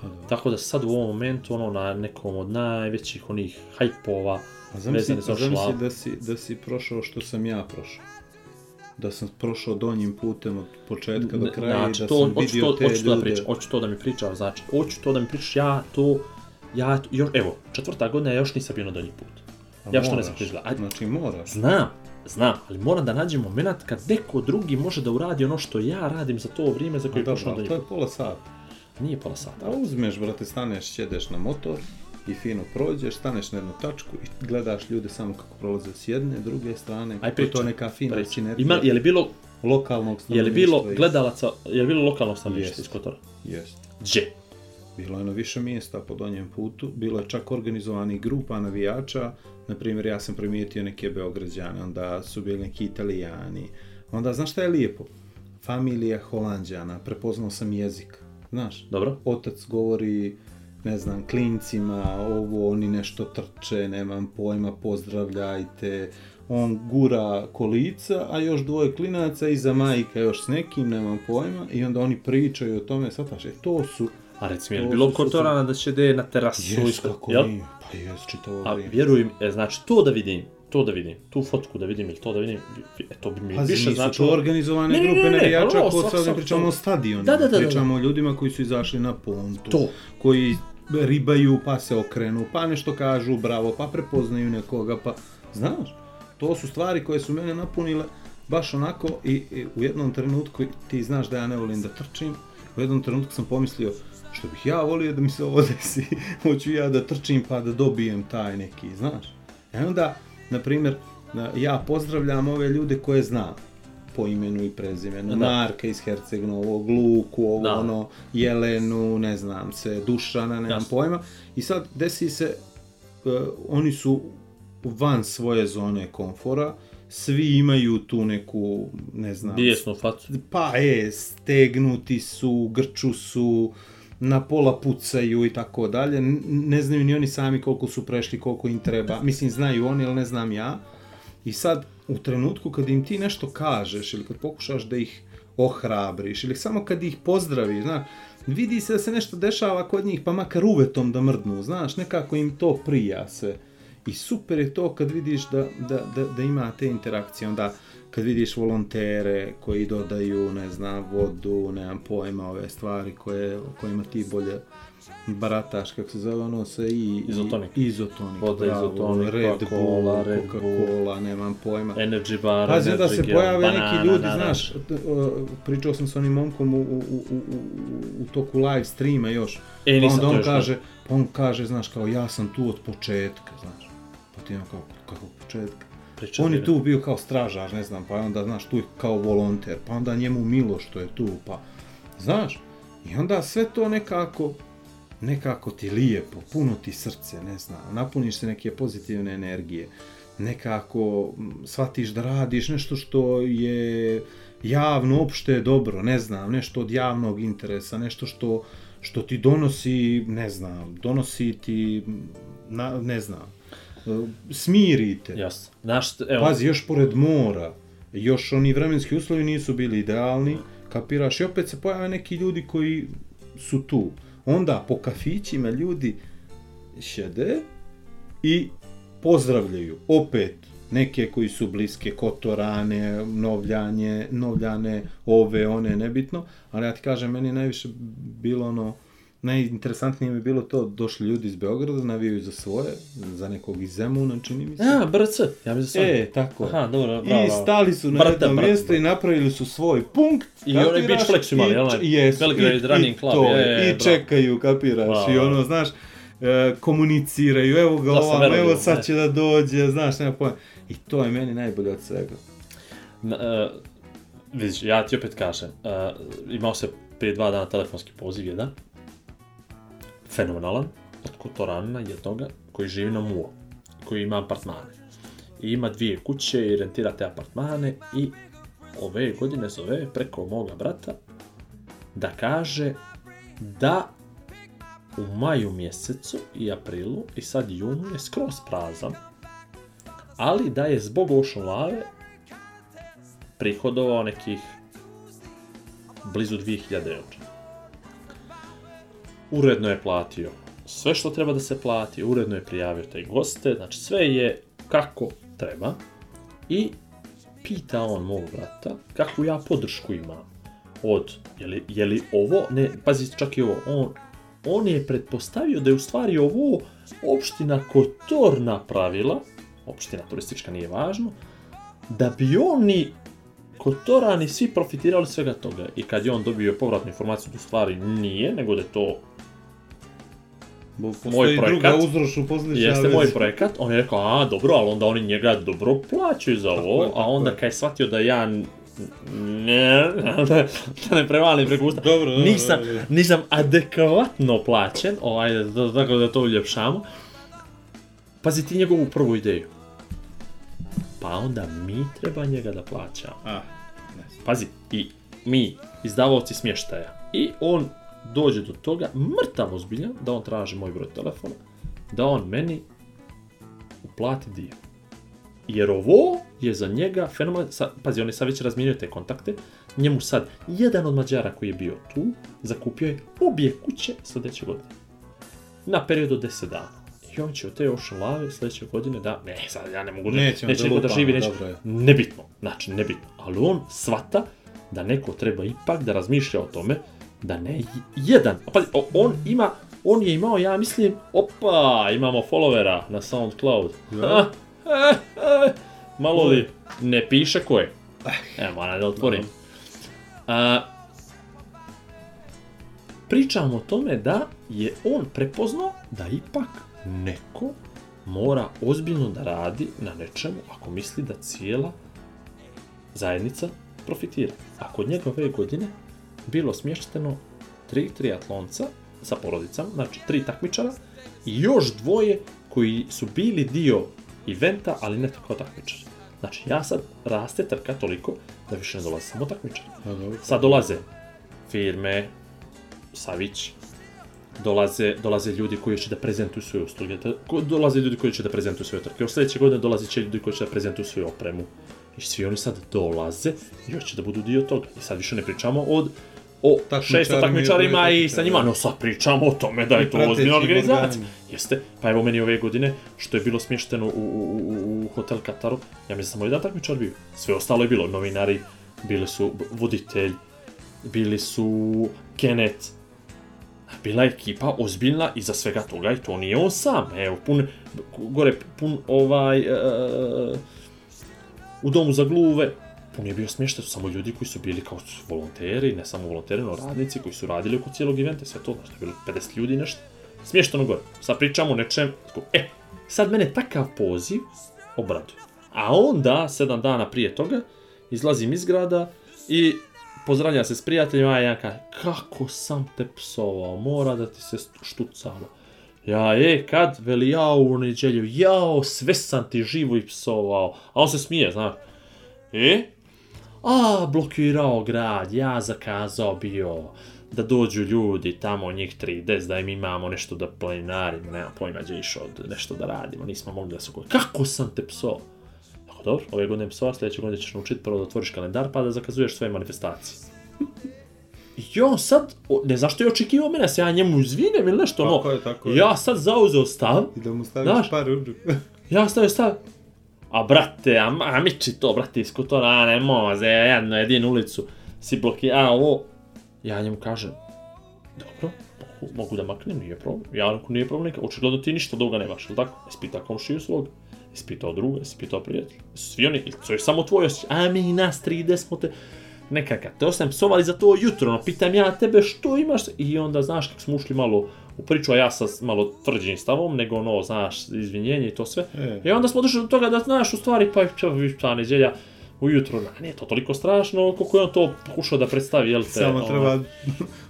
Pa, da. Tako da sad u ovom momentu ono na nekom od najvećih onih hajpova, pa zamisli, vezane za da si, da si prošao što sam ja prošao da sam prošao donjim putem od početka do kraja znači, i da to, sam vidio to, te hoću da ljude. Da priča, hoću to da mi pričaš, znači, hoću to da mi pričaš, ja to, ja to, još, evo, četvrta godina ja još nisam bio na donji put. A ja što ne znam prižila. A, znači moraš. Znam, znam, ali moram da nađem moment kad neko drugi može da uradi ono što ja radim za to vrijeme za koje je prošao donji put. To je pola sata. Nije pola sata. A uzmeš, brate, staneš, sjedeš na motor, i fino prođeš, staneš na jednu tačku i gledaš ljude samo kako prolaze s jedne, druge strane, Aj, priča, to neka fina priča. sinergija. Ima, je li bilo lokalnog stanovništva? Je li bilo gledalaca, je li bilo lokalnog stanovništva yes. iz Kotora? Jeste. Gdje? Bilo je na više mjesta po donjem putu, bilo je čak organizovanih grupa navijača, na primjer ja sam primijetio neke Beograđane, onda su bili neki Italijani, onda znaš šta je lijepo? Familija Holandjana, prepoznao sam jezik, znaš? Dobro. Otac govori ne znam, klincima, ovo, oni nešto trče, nemam pojma, pozdravljajte, on gura kolica, a još dvoje klinaca iza majka još s nekim, nemam pojma, i onda oni pričaju o tome, sad taš, e, to su... A recimo, je li bilo kod da će de na terasu? Jes, kako jel? nije, pa jes, čitavo vrijeme. A vjerujem, e, znači, to da vidim, to da vidim, tu fotku da vidim ili to da vidim, e, to bi mi Pazi, više znači... Pazi, organizovane ne, ne, ne, grupe navijača, ako sad ne pričamo o stadionu, da, da, da, da, pričamo o ljudima koji su izašli na pontu, to. koji ribaju, pa se okrenu, pa nešto kažu, bravo, pa prepoznaju nekoga, pa, znaš, to su stvari koje su mene napunile baš onako i, i u jednom trenutku, ti znaš da ja ne volim da trčim, u jednom trenutku sam pomislio, što bih ja volio da mi se ovo desi, hoću ja da trčim pa da dobijem taj neki, znaš. I onda, na primjer, ja pozdravljam ove ljude koje znam po imenu i prezimenu. Da. Marka iz Hercegnovog, Luku, ovo, da. ono, Jelenu, ne znam se, Dušana, nemam Jasne. pojma. I sad desi se, uh, oni su van svoje zone komfora, svi imaju tu neku, ne znam... Bijesnu facu. Pa, e, stegnuti su, grču su, uh, na pola pucaju i tako dalje. Ne znaju ni oni sami koliko su prešli, koliko im treba. Mislim, znaju oni, ali ne znam ja. I sad, u trenutku kad im ti nešto kažeš ili kad pokušaš da ih ohrabriš ili samo kad ih pozdraviš, znaš, vidi se da se nešto dešava kod njih, pa makar uvetom da mrdnu, znaš, nekako im to prija se. I super je to kad vidiš da, da, da, da ima te interakcije, onda kad vidiš volontere koji dodaju, ne znam, vodu, nemam pojma, ove stvari koje, kojima ti bolje barataš, kako se zove ono sa i... Izotonik. I, izotonik, Voda, bravo, izotonik, Red Bull, Red Coca-Cola, nemam pojma. Energy bar, Pazi, da se pojave banana, da. neki ljudi, banana. znaš, pričao sam sa onim momkom u, u, u, u u toku live streama još, e, pa onda on kaže, pa on kaže, znaš, kao ja sam tu od početka, znaš, pa ti imam kao, kako od početka? pričali. On je tu bio kao stražar, ne znam, pa onda, znaš, tu je kao volonter, pa onda njemu milo što je tu, pa, znaš, i onda sve to nekako, nekako ti lijepo, puno ti srce, ne znam, napuniš se neke pozitivne energije, nekako shvatiš da radiš nešto što je javno, opšte je dobro, ne znam, nešto od javnog interesa, nešto što, što ti donosi, ne znam, donosi ti, na, ne znam, smirite. Jasno. Znaš, evo... Pazi, još pored mora, još oni vremenski uslovi nisu bili idealni, kapiraš, i opet se pojave neki ljudi koji su tu. Onda po kafićima ljudi šede i pozdravljaju opet neke koji su bliske, Kotorane, Novljanje, Novljane, ove, one, nebitno, ali ja ti kažem, meni najviše bilo ono, najinteresantnije mi je bilo to, došli ljudi iz Beograda, navijaju za svoje, za nekog iz Zemuna, čini mi se. A, BRC, ja bih za svoje. E, tako je. Aha, dobro, bravo. I stali su na jednom mjestu i napravili su svoj punkt. I onaj beach flex imali, onaj yes, Belgrade Running Club. I, to, je, i čekaju, kapiraš, i ono, znaš, e, komuniciraju, evo ga ovam, evo da. sad će da dođe, znaš, nema pojma. I to je meni najbolje od svega. Na, e, vidiš, ja ti opet kažem, uh, imao se prije dva dana telefonski poziv jedan, fenomenalan, od Kotorana je toga, koji živi na Muo, koji ima apartmane. I ima dvije kuće i rentira te apartmane i ove godine zove preko moga brata da kaže da u maju mjesecu i aprilu i sad junu je skroz prazan, ali da je zbog ošolave prihodovao nekih blizu 2000 eura uredno je platio sve što treba da se plati, uredno je prijavio te goste, znači sve je kako treba i pita on mog brata kako ja podršku imam od, je li, je li ovo, ne, pazi čak i ovo, on, on je pretpostavio da je u stvari ovo opština Kotor napravila, opština turistička nije važno, da bi oni kod Torani svi profitirali svega toga. I kad je on dobio povratnu informaciju do stvari nije, nego da je to Bo moj projekat. Druga jeste vezi. moj projekat. On je rekao, a dobro, ali onda oni njega dobro plaćaju za tako ovo, je, a onda je. kad je shvatio da ja ne, da, da ne prevalim preko usta. Dobro, dobro, nisam, dobro. nisam adekvatno plaćen, ovaj, da, da, da to uljepšamo. Pazi ti njegovu prvu ideju pa onda mi treba njega da plaćamo. Ah, ne. Pazi, i mi, izdavaoci smještaja. I on dođe do toga, mrtav ozbiljan, da on traži moj broj telefona, da on meni uplati dio. Jer ovo je za njega fenomen, sa, pazi, on je sad već razmijenio te kontakte, njemu sad jedan od Mađara koji je bio tu, zakupio je obje kuće sljedeće godine. Na period od 10 dana i on će od te Ocean Lave sledeće godine da, ne, sad ja ne mogu, da- neće, neće da, lupam, da živi, neće, dobro. nebitno, znači nebitno, ali on svata da neko treba ipak da razmišlja o tome da ne jedan, pa on ima, on je imao, ja mislim, opa, imamo followera na SoundCloud, ja. Da. malo li, ne piše ko je, eh. evo, moram da otvorim. A, pričamo o tome da je on prepoznao da ipak neko mora ozbiljno da radi na nečemu ako misli da cijela zajednica profitira. A kod njega ove godine bilo smješteno tri triatlonca sa porodicama, znači tri takmičara i još dvoje koji su bili dio eventa, ali ne kao takmičari. Znači, ja sad raste trka toliko da više ne dolaze samo takmičari. Pa sad dolaze firme, Savić, dolaze, dolaze ljudi koji će da prezentuju svoje usluge, dolaze ljudi koji će da prezentuju svoje trke, od sledeće godine dolazi će ljudi koji će da prezentuju svoju opremu. I svi oni sad dolaze i hoće da budu dio toga. I sad više ne pričamo od o takmičarima šesto takmičarima i sa njima, da. no sad pričamo o tome da je to ozbiljna organizacija. Jeste, pa evo meni ove godine, što je bilo smješteno u, u, u, u hotel Kataru, ja mislim da samo jedan takmičar bio. Sve ostalo je bilo, novinari, bili su voditelj, bili su Kenneth, bila ekipa ozbiljna i za svega toga i to nije on sam. Evo, pun, gore, pun ovaj, e, u domu za gluve, pun je bio smještaj, samo ljudi koji su bili kao volonteri, ne samo volonteri, no radnici koji su radili oko cijelog eventa, sve to, znači, bilo 50 ljudi nešto. Smještano gore, sad pričamo o nečem, tako, e, sad mene takav poziv obraduje. A onda, sedam dana prije toga, izlazim iz grada i pozdravlja se s prijateljima, a jedan kaže, kako sam te psovao, mora da ti se štucalo. Ja, je, kad, veli, jao u neđelju, jao, sve sam ti živo i psovao. A on se smije, znaš. E? A, blokirao grad, ja zakazao bio da dođu ljudi tamo njih 30 da im imamo nešto da planinarimo, nema pojma gdje išao nešto da radimo, nismo mogli da se Kako sam te psovao? kao dobro, ove godine psoa, sledeće godine ćeš naučiti prvo da otvoriš kalendar pa da zakazuješ svoje manifestacije. I on sad, ne znaš što je očekivao mene, se ja njemu izvinem ili nešto, tako no, je, tako je. ja sad zauzeo stav. I da mu staviš znaš, par uđu. ja stavio stav, a brate, a, a miči to, brate, iz Kotora, a ne moze, jednu jedinu ulicu, si blokirao ovo. Ja njemu kažem, dobro, mogu da maknem, nije problem. Ja rekao, nije problem nikak, očigledno ti ništa duga nemaš, ili tako? pita komšiju svog. Jesi pitao druga, jesi pitao prijatelja? Svi oni, to je samo tvoj osjećaj. A mi nas tri ide smo te... Nekakav, te ostajem psovali za to jutro, no pitam ja tebe što imaš i onda znaš kako smo ušli malo u priču, a ja sa malo tvrđim stavom, nego ono, znaš, izvinjenje i to sve. E. I onda smo došli do toga da, znaš, u stvari, pa ta neđelja, ujutro, nije to toliko strašno, koliko je on to pokušao da predstavi, jel te? Samo treba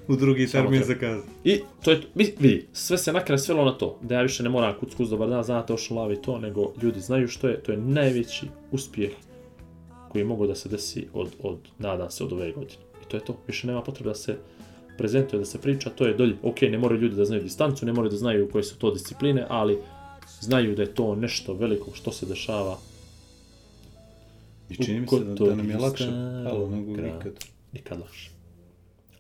u drugi Samo termin treba. za kaznu. I to je, to. vidi, sve se na svelo na to, da ja više ne moram kuc kuc dobar dan, znate, ošla i to, nego ljudi znaju što je, to je najveći uspjeh koji mogu da se desi od, od nadam se, od ove godine. I to je to, više nema potrebe da se prezentuje, da se priča, to je dolje. Ok, ne moraju ljudi da znaju distancu, ne moraju da znaju koje su to discipline, ali znaju da je to nešto veliko što se dešava I čini mi se da, da nam je lakše, ali nego ikad. Nikad lakše.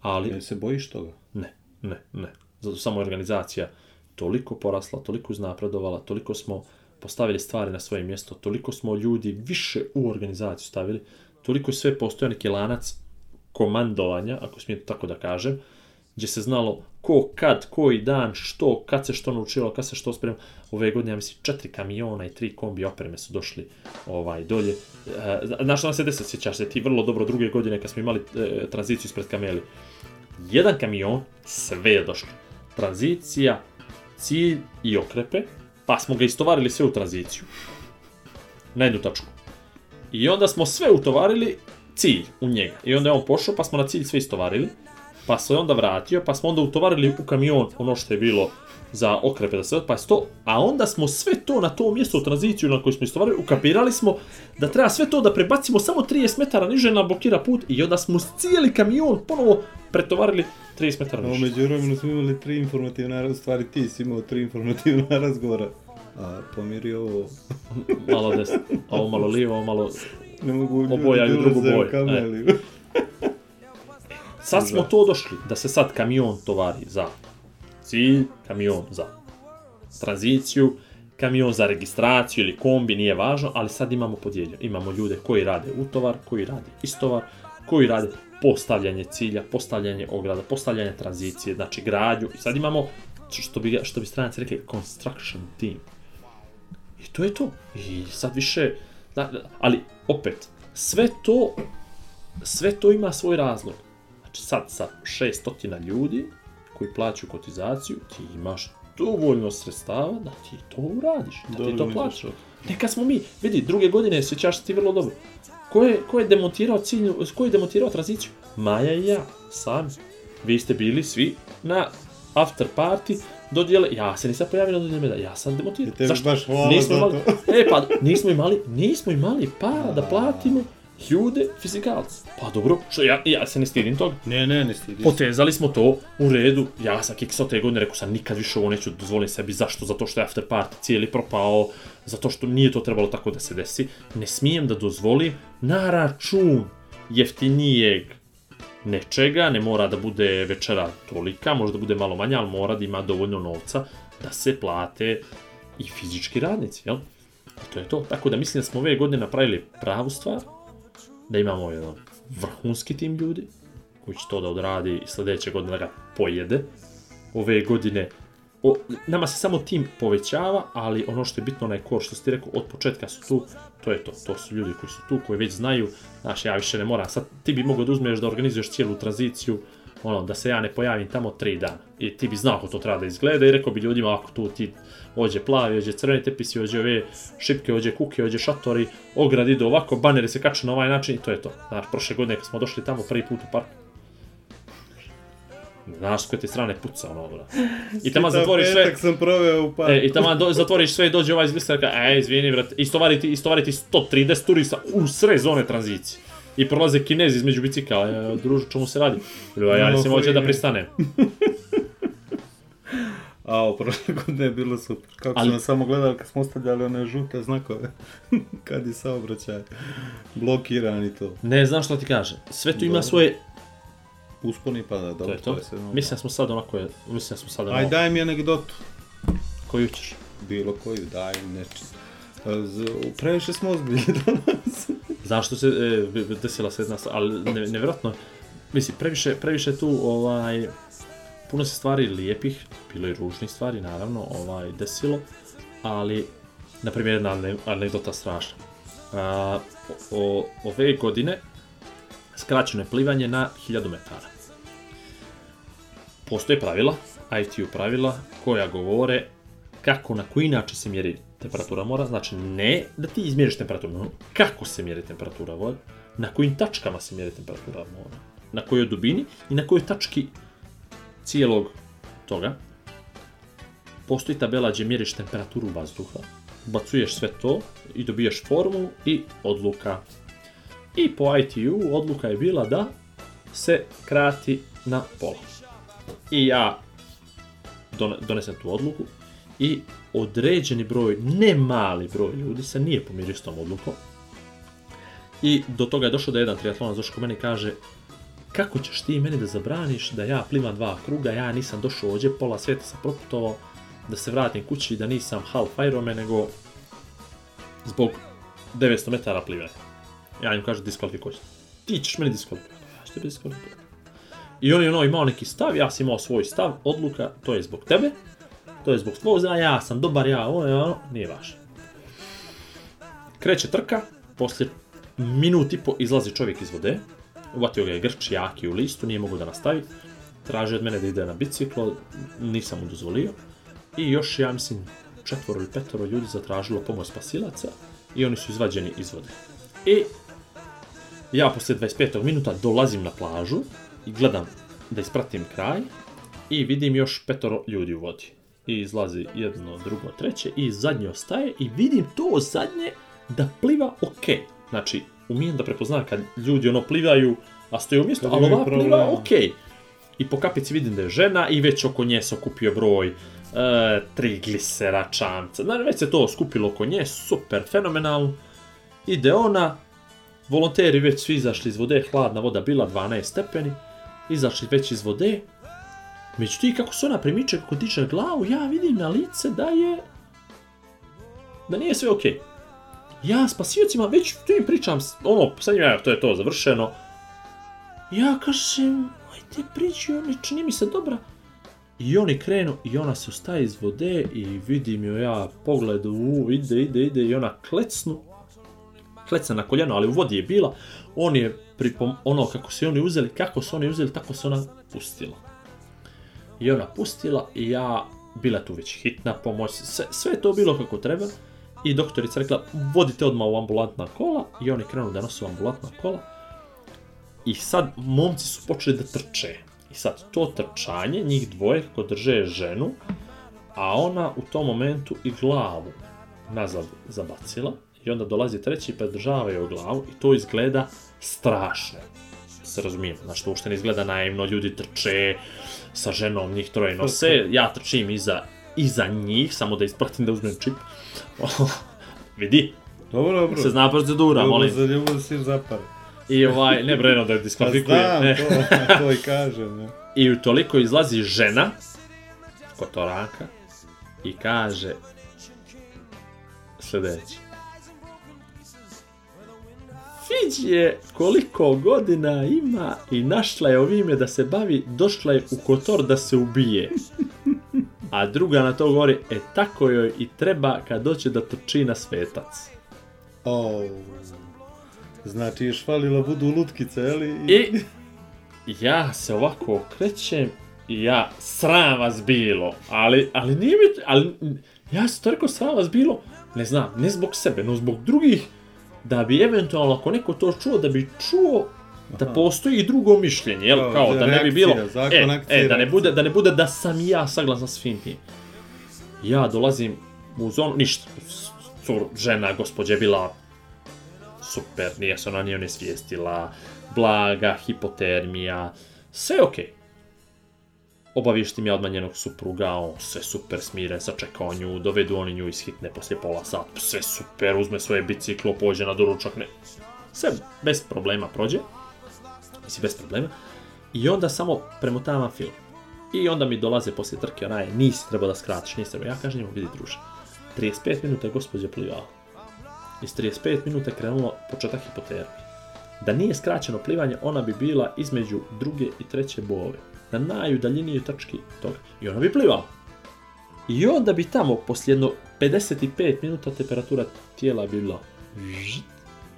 Ali... Jer se bojiš toga? Ne, ne, ne. Zato samo organizacija toliko porasla, toliko uznapredovala, toliko smo postavili stvari na svoje mjesto, toliko smo ljudi više u organizaciju stavili, toliko sve postoja neki lanac komandovanja, ako smijem tako da kažem, gdje se znalo ko, kad, koji dan, što, kad se što naučilo, kad se što spremno. Ove godine, ja mislim, četiri kamiona i tri kombi opreme su došli ovaj, dolje. E, znaš što nam se desi, sjećaš se ti vrlo dobro druge godine kad smo imali e, tranziciju ispred kameli jedan kamion, sve je došlo. Tranzicija, cilj i okrepe, pa smo ga istovarili sve u tranziciju. Na jednu tačku. I onda smo sve utovarili cilj u njega. I onda je on pošao, pa smo na cilj sve istovarili. Pa se onda vratio, pa smo onda utovarili u kamion ono što je bilo za okrepe da se otpast to, a onda smo sve to na to mjesto u tranziciju na koji smo istovarili, ukapirali smo da treba sve to da prebacimo samo 30 metara niže na blokira put i onda smo cijeli kamion ponovo pretovarili 30 metara niže. Umeđu vremenu smo imali tri informativna razgovora, stvari ti si imao tri informativna razgovora. A pomiri ovo. malo desno, ovo malo lijevo, ovo malo ne mogu oboja da drugu boju. E. Sad smo da. to došli, da se sad kamion tovari za cilj kamion za tranziciju, kamion za registraciju ili kombi, nije važno, ali sad imamo podijeljeno. Imamo ljude koji rade utovar, koji rade istovar, koji rade postavljanje cilja, postavljanje ograda, postavljanje tranzicije, znači gradnju. I sad imamo, što bi, što bi stranac rekli, construction team. I to je to. I sad više, ali opet, sve to, sve to ima svoj razlog. Znači sad sa 600 ljudi, koji plaću kotizaciju, ti imaš dovoljno sredstava da ti to uradiš, da, da ti to plaćaš. Neka smo mi, vidi, druge godine sećaš se ti vrlo dobro. Ko je, ko je demontirao ciljnu, ko je demontirao tranziciju? Maja i ja, sami. Vi ste bili svi na after party, dodjele, ja se nisam pojavio na dodjele medalje, ja sam demontirao. Zašto? Baš nismo imali, e pa, nismo imali, nismo imali para da platimo Hjude fizikalac. Pa dobro, što ja, ja se ne stidim toga. Ne, ne, ne stidim. Potezali smo to u redu. Ja sam kiksao te godine, rekao sam nikad više ovo neću dozvoliti sebi. Zašto? Zato što je after party cijeli propao, zato što nije to trebalo tako da se desi. Ne smijem da dozvolim na račun jeftinijeg nečega, ne mora da bude večera tolika, može da bude malo manja, ali mora da ima dovoljno novca da se plate i fizički radnici, jel? I to je to. Tako da mislim da smo ove godine napravili pravu stvar, da imamo jedan vrhunski tim ljudi koji će to da odradi i sledeće godine da ga pojede. Ove godine o, nama se samo tim povećava, ali ono što je bitno onaj core, što ste rekao, od početka su tu, to je to, to su ljudi koji su tu, koji već znaju, znaš, ja više ne moram, sad ti bi mogao da uzmeš da organizuješ cijelu tranziciju, uh, ono, da se ja ne pojavim tamo tri dana. I ti bi znao kako to treba da izgleda i rekao bi ljudima, ako tu ti ođe plavi, ođe crveni tepisi, ođe ove šipke, ođe kuke, ođe šatori, ograd ide ovako, baneri se kače na ovaj način i to je to. Znači, prošle godine kad smo došli tamo prvi put u park, Znaš, s koje te strane puca, ono, bra. I tamo zatvoriš sve... Petak sam proveo u parku. E, I tamo do, zatvoriš sve i dođe ovaj iz Glisarka, e, izvini, brat, istovari ti, istovari ti 130 turista u sre zone tranzicije i prolaze kinezi između bicikala. Ja, e, druže, čemu se radi? Bilo, ja nisam hoće da pristanem. A, prošle godine je bilo super. Kako ali... sam samo gledao kad smo ostavljali one žute znakove. kad je saobraćaj blokiran i to. Ne, znam što ti kaže. Sve to ima svoje Uspon i pada, dobro, to je to. to je mislim da smo sad onako, je, mislim da smo sad onako. Aj, daj mi anegdotu. Koju ćeš? Bilo koju, daj mi nečist. E, previše smo ozbiljni danas zašto se e, desila se jedna stvar, ali ne, nevjerojatno, mislim, previše, previše tu, ovaj, puno se stvari lijepih, bilo i ružnih stvari, naravno, ovaj, desilo, ali, na primjer, jedna anegdota strašna. A, o, ove godine skraćeno je plivanje na 1000 metara. Postoje pravila, ITU pravila, koja govore kako, na koji način se mjeri temperatura mora, znači ne da ti izmjeriš temperaturu, no kako se mjeri temperatura vode, na kojim tačkama se mjeri temperatura mora, na kojoj dubini i na kojoj tački cijelog toga. Postoji tabela gdje mjeriš temperaturu vazduha, bacuješ sve to i dobijaš formulu i odluka. I po ITU odluka je bila da se krati na pola. I ja donesem tu odluku i određeni broj, ne mali broj ljudi se nije pomirio s tom odlukom. I do toga je došlo da jedan triatlonac došao ko meni kaže kako ćeš ti meni da zabraniš da ja plivam dva kruga, ja nisam došao ovdje, pola svijeta sam proputovao, da se vratim kući da nisam half Ironman, nego zbog 900 metara plivanja. Ja im kažem diskvalifikoću. Ti ćeš meni diskvalifikovati. Ja ću tebe diskvalifikovati. I on je ono imao neki stav, ja sam imao svoj stav, odluka, to je zbog tebe, to je zbog spoza, ja sam dobar, ja ovo, ja ono, nije važno. Kreće trka, posle minut i po izlazi čovjek iz vode, uvatio ga je grč jaki u listu, nije mogu da nastavi, traži od mene da ide na biciklo, nisam mu dozvolio, i još, ja mislim, četvoro ili petoro ljudi zatražilo pomoć spasilaca i oni su izvađeni iz vode. I ja posle 25. minuta dolazim na plažu i gledam da ispratim kraj i vidim još petoro ljudi u vodi i izlazi jedno, drugo, treće i zadnje ostaje i vidim to zadnje da pliva ok. Znači, umijem da prepoznam kad ljudi ono plivaju, a stoje u mjestu, ali ova pliva ok. I po kapici vidim da je žena i već oko nje se okupio broj e, tri glisera čamca. Znači, već se to skupilo oko nje, super, fenomenalno. Ide ona, volonteri već svi izašli iz vode, hladna voda bila 12 stepeni, izašli već iz vode, Međutim, kako se ona primiče, kako diče glavu, ja vidim na lice da je... Da nije sve okej. Okay. Ja spasiocima već tu im pričam, ono, sad ja, to je to, završeno. Ja kažem, ajde priđi, ona čini mi se dobra. I oni krenu i ona se ostaje iz vode i vidim joj ja pogled, u, ide, ide, ide i ona klecnu. Klecna na koljeno, ali u vodi je bila. On je, pripom, ono kako se oni uzeli, kako su oni uzeli, tako se ona pustila je ona pustila i ja, bila tu već hitna pomoć, sve, sve je to bilo kako treba. I doktorica rekla, vodite odmah u ambulantna kola i oni krenu da nosu ambulantna kola. I sad momci su počeli da trče. I sad to trčanje, njih dvoje kako drže ženu, a ona u tom momentu i glavu nazad zabacila. I onda dolazi treći pa država joj glavu i to izgleda strašno. Se razumijemo, znači to uopšte ne izgleda naivno, ljudi trče, sa ženom, njih troje nose, ja trčim iza, iza njih, samo da ispratim da uzmem čip. Vidi. Dobro, dobro. Se zna procedura, da dobro, molim. Dobro, za ljubav si zapare. I ovaj, ne breno da je diskvalifikujem. Pa znam, to, to i kažem. Ne. I u toliko izlazi žena, kotoraka, i kaže sledeće. Fidž je koliko godina ima i našla je ovime da se bavi, došla je u Kotor da se ubije. A druga na to govori, e tako joj i treba kad doće da trči na svetac. Oh. Znači, još falila budu lutkice, ali... I ja se ovako okrećem i ja, sram vas bilo, ali, ali nije mi, ali, ja se toliko sram vas bilo, ne znam, ne zbog sebe, no zbog drugih, da bi eventualno ako neko to čuo, da bi čuo da postoji i drugo mišljenje, jel, kao, da, kao da reakcija, da ne bi bilo, e, e, da ne bude, da ne bude da sam ja saglasan s svim tim. Ja dolazim u zonu, ništa, cur, žena, gospođa bila super, nije se ona nije svijestila, blaga, hipotermija, sve okej. Okay obavještim ja odma njenog supruga, on sve super smire, sačeka on nju, dovedu oni nju ishitne poslije pola sat, sve super, uzme svoje biciklo, pođe na doručak, ne, sve bez problema prođe, mislim bez problema, i onda samo premotava film. I onda mi dolaze poslije trke onaj, nisi treba da skratiš, nisi treba, ja kažem njemu, vidi druže, 35 minuta je gospođa plivala. Iz 35 minuta je krenulo početak hipotermije. Da nije skraćeno plivanje, ona bi bila između druge i treće bove na najudaljenijoj tački toga. I ona bi plivala. I onda bi tamo, poslije jedno 55 minuta, temperatura tijela bi bila žit,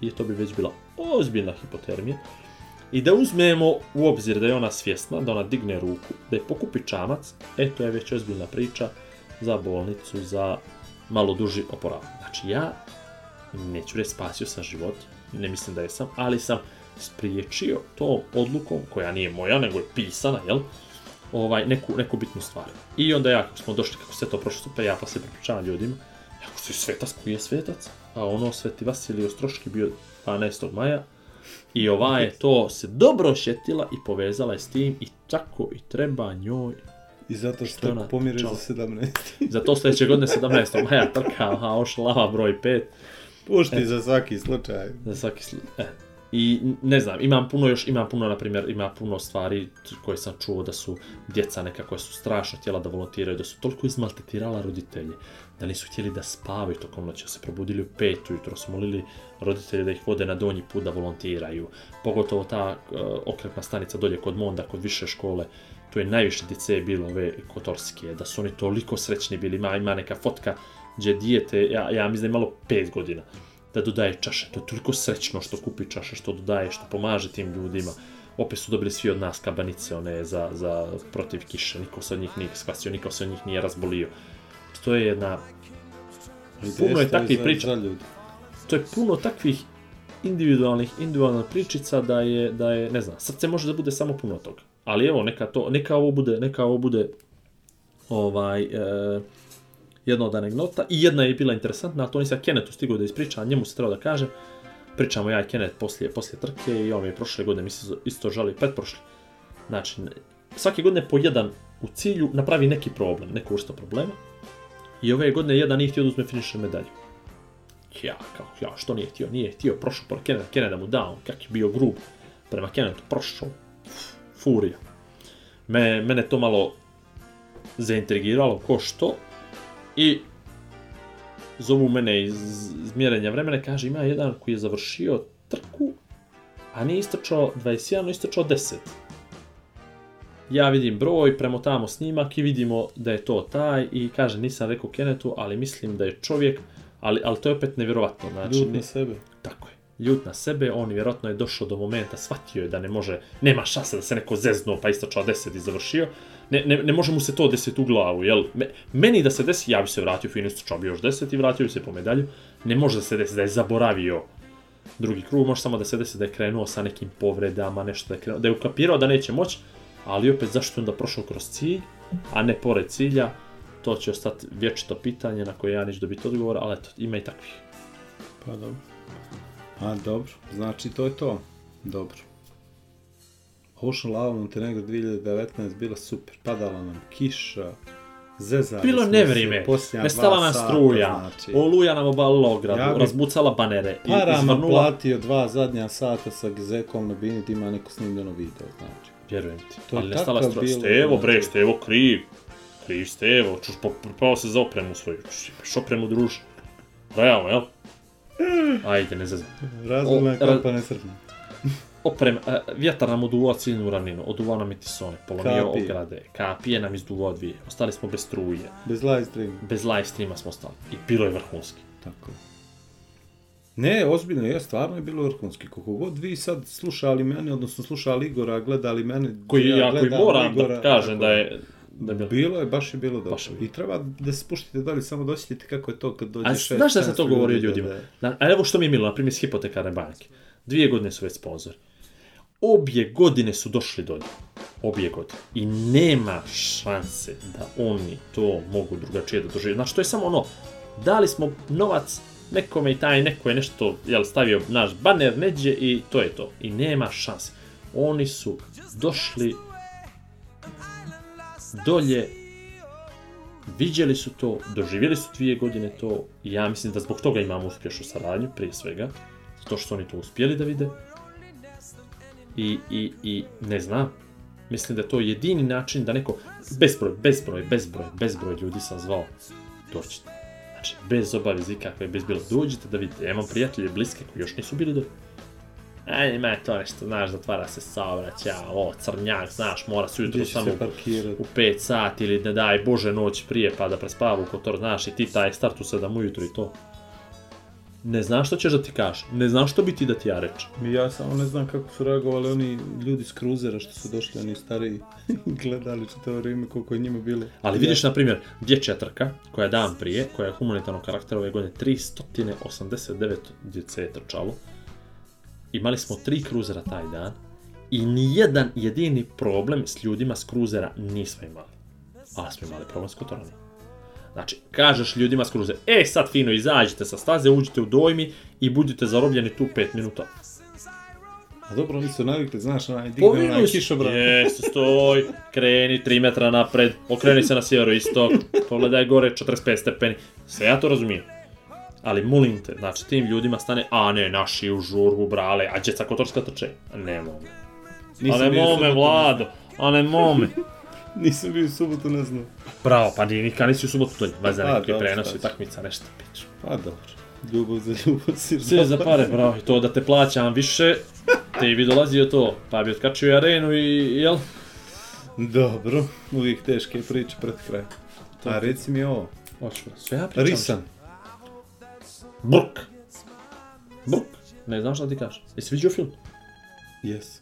i to bi već bila ozbiljna hipotermija. I da uzmemo u obzir da je ona svjesna, da ona digne ruku, da je pokupi čamac, eto je već ozbiljna priča za bolnicu, za malo duži oporavak. Znači ja, neću reći spasio sam život, ne mislim da jesam, ali sam spriječio to odlukom, koja nije moja, nego je pisana, jel? Ovaj, neku, neku bitnu stvar. I onda ja, kako smo došli, kako se to prošlo, pa ja pa se prepričavam ljudima, kako su svetac, koji je svetac? A ono, Sveti Vasilij Ostroški bio 12. maja, I ova je to se dobro šetila i povezala je s tim i tako i treba njoj I zato što, što pomire za 17. zato sledeće godine 17. maja trka, aha, oš lava broj 5. Pušti e, za svaki slučaj. Za svaki slučaj. E, I ne znam, imam puno još, imam puno, na primjer, ima puno stvari koje sam čuo da su djeca neka koja su strašno htjela da volontiraju, da su toliko izmaltetirala roditelje, da nisu htjeli da spavaju tokom noći, da se probudili u pet ujutro, su molili roditelje da ih vode na donji put da volontiraju. Pogotovo ta uh, e, okretna stanica dolje kod Monda, kod više škole, tu je najviše djece bilo ove kotorske, da su oni toliko srećni bili, ima, ima neka fotka gdje dijete, ja, ja mislim da je malo pet godina, da dodaje čaše. To je toliko srećno što kupi čaše, što dodaje, što pomaže tim ljudima. Opet su dobili svi od nas kabanice, one za, za protiv kiše. Niko se od njih nije spasio, niko se od njih nije razbolio. To je jedna... Puno je takvih priča. To je puno takvih individualnih, individualnih pričica da je, da je, ne znam, srce može da bude samo puno toga. Ali evo, neka, to, neka ovo bude, neka ovo bude ovaj, e, jedna od anegdota i jedna je bila interesantna, ali to nisam Kenetu stigao da ispriča, a njemu se trebao da kaže. Pričamo ja i Kenet poslije, poslije trke i on mi je prošle godine, mi se isto žali pretprošle. Znači, svake godine po jedan u cilju napravi neki problem, neku vrstu problema. I ove godine jedan nije htio da uzme finišnu medalju. Ja, kao, ja, što nije htio, nije htio, prošao pored Kenet, Kenet mu dao, kak je bio grub prema Kenetu, prošao, furija. Me, mene to malo zaintrigiralo, ko što, I zovu mene iz, mjerenja vremena, kaže ima jedan koji je završio trku, a nije istračao 21, no istračao 10. Ja vidim broj, premotamo snimak i vidimo da je to taj i kaže nisam rekao Kenetu, ali mislim da je čovjek, ali, ali to je opet nevjerovatno. Znači, ljud na sebe. Tako je, ljud na sebe, on vjerojatno je došao do momenta, shvatio je da ne može, nema šanse da se neko zeznuo pa istračao 10 i završio, ne, ne, ne može mu se to desiti u glavu, jel? Me, meni da se desi, ja bi se vratio u Phoenix Chombi još 10 i vratio bi se po medalju, ne može da se desi da je zaboravio drugi krug, može samo da se desi da je krenuo sa nekim povredama, nešto da je krenuo, da je ukapirao da neće moći, ali opet zašto onda prošao kroz cilj, a ne pored cilja, to će ostati vječito pitanje na koje ja neću dobiti odgovor, ali eto, ima i takvih. Pa dobro. Pa dobro, znači to je to. Dobro. Ocean Lava Montenegro 2019 bila super, padala nam kiša, zezali Bilo nevrime, nestala nam struja, znači. oluja nam obalila ogradu, ja razbucala banere. Para izvrnula... platio dva zadnja sata sa Gzekom na Bini da ima neko snimljeno video, znači. Vjerujem ti, to ali nestala struja. Bilo, stevo bre, znači. Stevo kriv, kriv Stevo, čuš, popao se za opremu svoju, čuš, imaš opremu druž. Realno, jel? Ajde, ne zezam. Razumna je kampa nesrpna oprem, e, vjetar nam oduvao ciljnu ravninu, oduvao nam je tisone, polomio Kapije. ograde, kapije nam izduvao dvije, ostali smo bez struje. Bez live streama. Bez live streama smo ostali i bilo je vrhunski. Tako Ne, ozbiljno je, stvarno je bilo vrhunski. Kako god vi sad slušali mene, odnosno slušali Igora, gledali mene... Koji ja, koji moram da Igora, da kažem tako. da je da je bilo. Bilo je, baš je bilo dobro. Baš je bilo. I treba da se spuštite dalje, samo da osjetite kako je to kad dođe A, šest... Znaš da sam to govorio ljudima? Da, da. A evo što mi je milo, na primjer s hipotekarne banke. Dvije godine su već sponzori obje godine su došli do nje. Obje godine. I nema šanse da oni to mogu drugačije da dožive. Znači, to je samo ono, dali smo novac nekome i taj neko je nešto jel, stavio naš baner neđe i to je to. I nema šanse. Oni su došli dolje, viđeli su to, doživjeli su dvije godine to i ja mislim da zbog toga imamo uspješnu saradnju prije svega, To što oni to uspjeli da vide, i, i, i ne znam. Mislim da je to jedini način da neko, bezbroj, bezbroj, bezbroj, bezbroj ljudi sam zvao, doćete. Znači, bez obaveze ikakve, bez bilo, dođite da vidite, ja imam prijatelje bliske koji još nisu bili do... A ima je to nešto, znaš, zatvara se saobraća, o, crnjak, znaš, mora se ujutro samo u 5 sati ili ne daj Bože noć prije pa da prespava u kotor, znaš, i ti taj start da u 7 ujutro i to ne znam šta ćeš da ti kažeš, ne znam što bi ti da ti ja reč. Ja samo ne znam kako su reagovali oni ljudi s kruzera što su došli, oni stariji gledali što to vrijeme koliko je njima bilo. Ali vidiš, na primjer, dječja trka, koja je dan prije, koja je humanitarnog karaktera ove godine, 389 djece je trčalo. Imali smo tri kruzera taj dan i ni jedan jedini problem s ljudima s kruzera nismo imali. Ali smo imali problem s kotoranima. Znači, kažeš ljudima skruze, kruze, e sad fino, izađite sa staze, uđite u dojmi i budite zarobljeni tu 5 minuta. A dobro, oni su navikli, znaš, onaj digne Povinuš. onaj kišobran. Jesu, stoj, kreni 3 metra napred, okreni se na sjeveroistok, pogledaj gore 45 stepeni. Sve ja to razumijem. Ali molim te, znači tim ljudima stane, a ne, naši u žurbu, brale, a djeca kotorska trče. Ne mogu. A ne mome, Vlado, a ne mome. Nisam bio u subotu, ne znam. Bravo, pa nije nikada nisi u subotu dolje, pa vas za neki da, prenos takmica, nešto pić. Pa dobro, ljubav za ljubav si Sve za pare, bravo, i to da te plaćam više, te bi dolazio to, pa bi otkačio i arenu i, jel? Dobro, uvijek teške priče pred kraj. A reci mi ovo. Hoću, sve ja pričam. Risan. Brk. Brk. Ne znam šta ti kažeš. Jesi vidio film? Jes.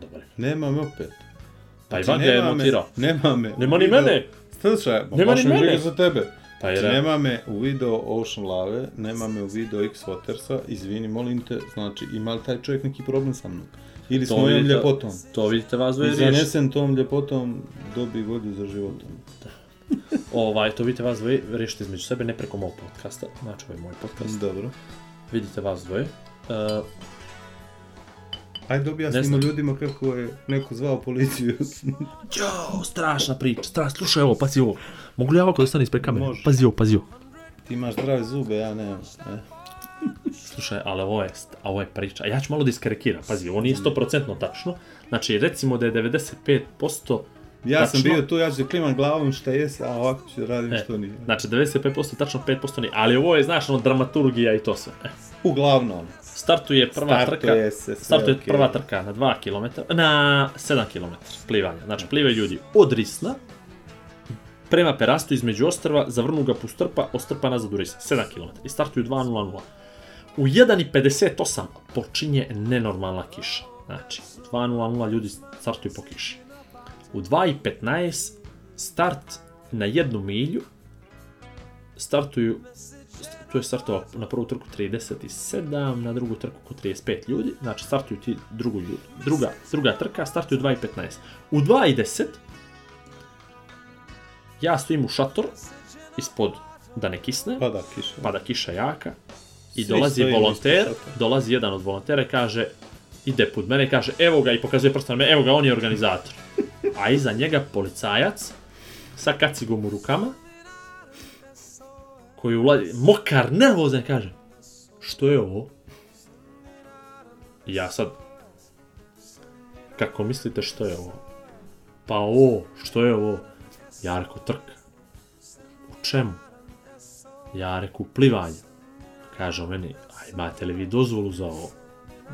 Dobar. Nemam opet. Pa znači, Ivan ga je mutirao. Nema me. Nema ni mene. Slušaj, nema ni mene. za tebe. Pa je, znači, nema me u video Ocean Lave, nema me u video X Watersa, izvini, molim te, znači, ima li taj čovjek neki problem sa mnom? Ili s mojom vidite, ljepotom? To vidite vas dvoje riješi. Zanesen tom ljepotom, dobi vodu za životom. Da. ovaj, to vidite vas dvoje riješite između sebe, ne preko mog podcasta, znači ovaj moj podcast. Dobro. Vidite vas dvoje. Uh, Ajde objasnimo ljudima kako je neko zvao policiju. Ćao, strašna priča, strašna, slušaj ovo, pazi ovo. Mogu li ja ovako da stane ispred kamere? Može. Pazi ovo, pazi ovo. Ti imaš zdrave zube, ja nemam. E. Slušaj, ali ovo je, a ovo je priča. Ja ću malo da pazi, ovo nije 100% tačno. Znači, recimo da je 95% Ja tačno. sam bio tu, ja ću klimam glavom šta je, a ovako ću da radim e, što nije. Znači, 95% tačno, 5% nije. Ali ovo je, znaš, ono, dramaturgija i to sve. E. Uglavnom. Startuje prva startuje trka, se sve, startuje okay. prva trka na 2 km, na 7 km plivanja. Znači, mm. plivaju ljudi od Risna prema Perastu između ostrva, zavrnu ga pustrpa, ostrpa nazad u Ris, 7 km. I startuju 2.00. U 1.58 počinje nenormalna kiša. Znači, 2.00 ljudi startuju po kiši. U 2.15 start na jednu milju startuju tu je startovao na prvu trku 37, na drugu trku oko 35 ljudi, znači startuju ti drugu ljudi. Druga, druga trka startuju 2.15. U 2.10 ja stojim u šator ispod da ne kisne, pada kiša, pada kiša jaka i Svi dolazi volonter, dolazi jedan od volontera i kaže ide put mene i kaže evo ga i pokazuje prstom me, evo ga on je organizator. A iza njega policajac sa kacigom u rukama koji ulazi, mokar, nervozan, kaže, što je ovo? ja sad, kako mislite što je ovo? Pa ovo, što je ovo? Ja reko trka. U čemu? Ja reko plivanje. Kaže o meni, a imate li vi dozvolu za ovo?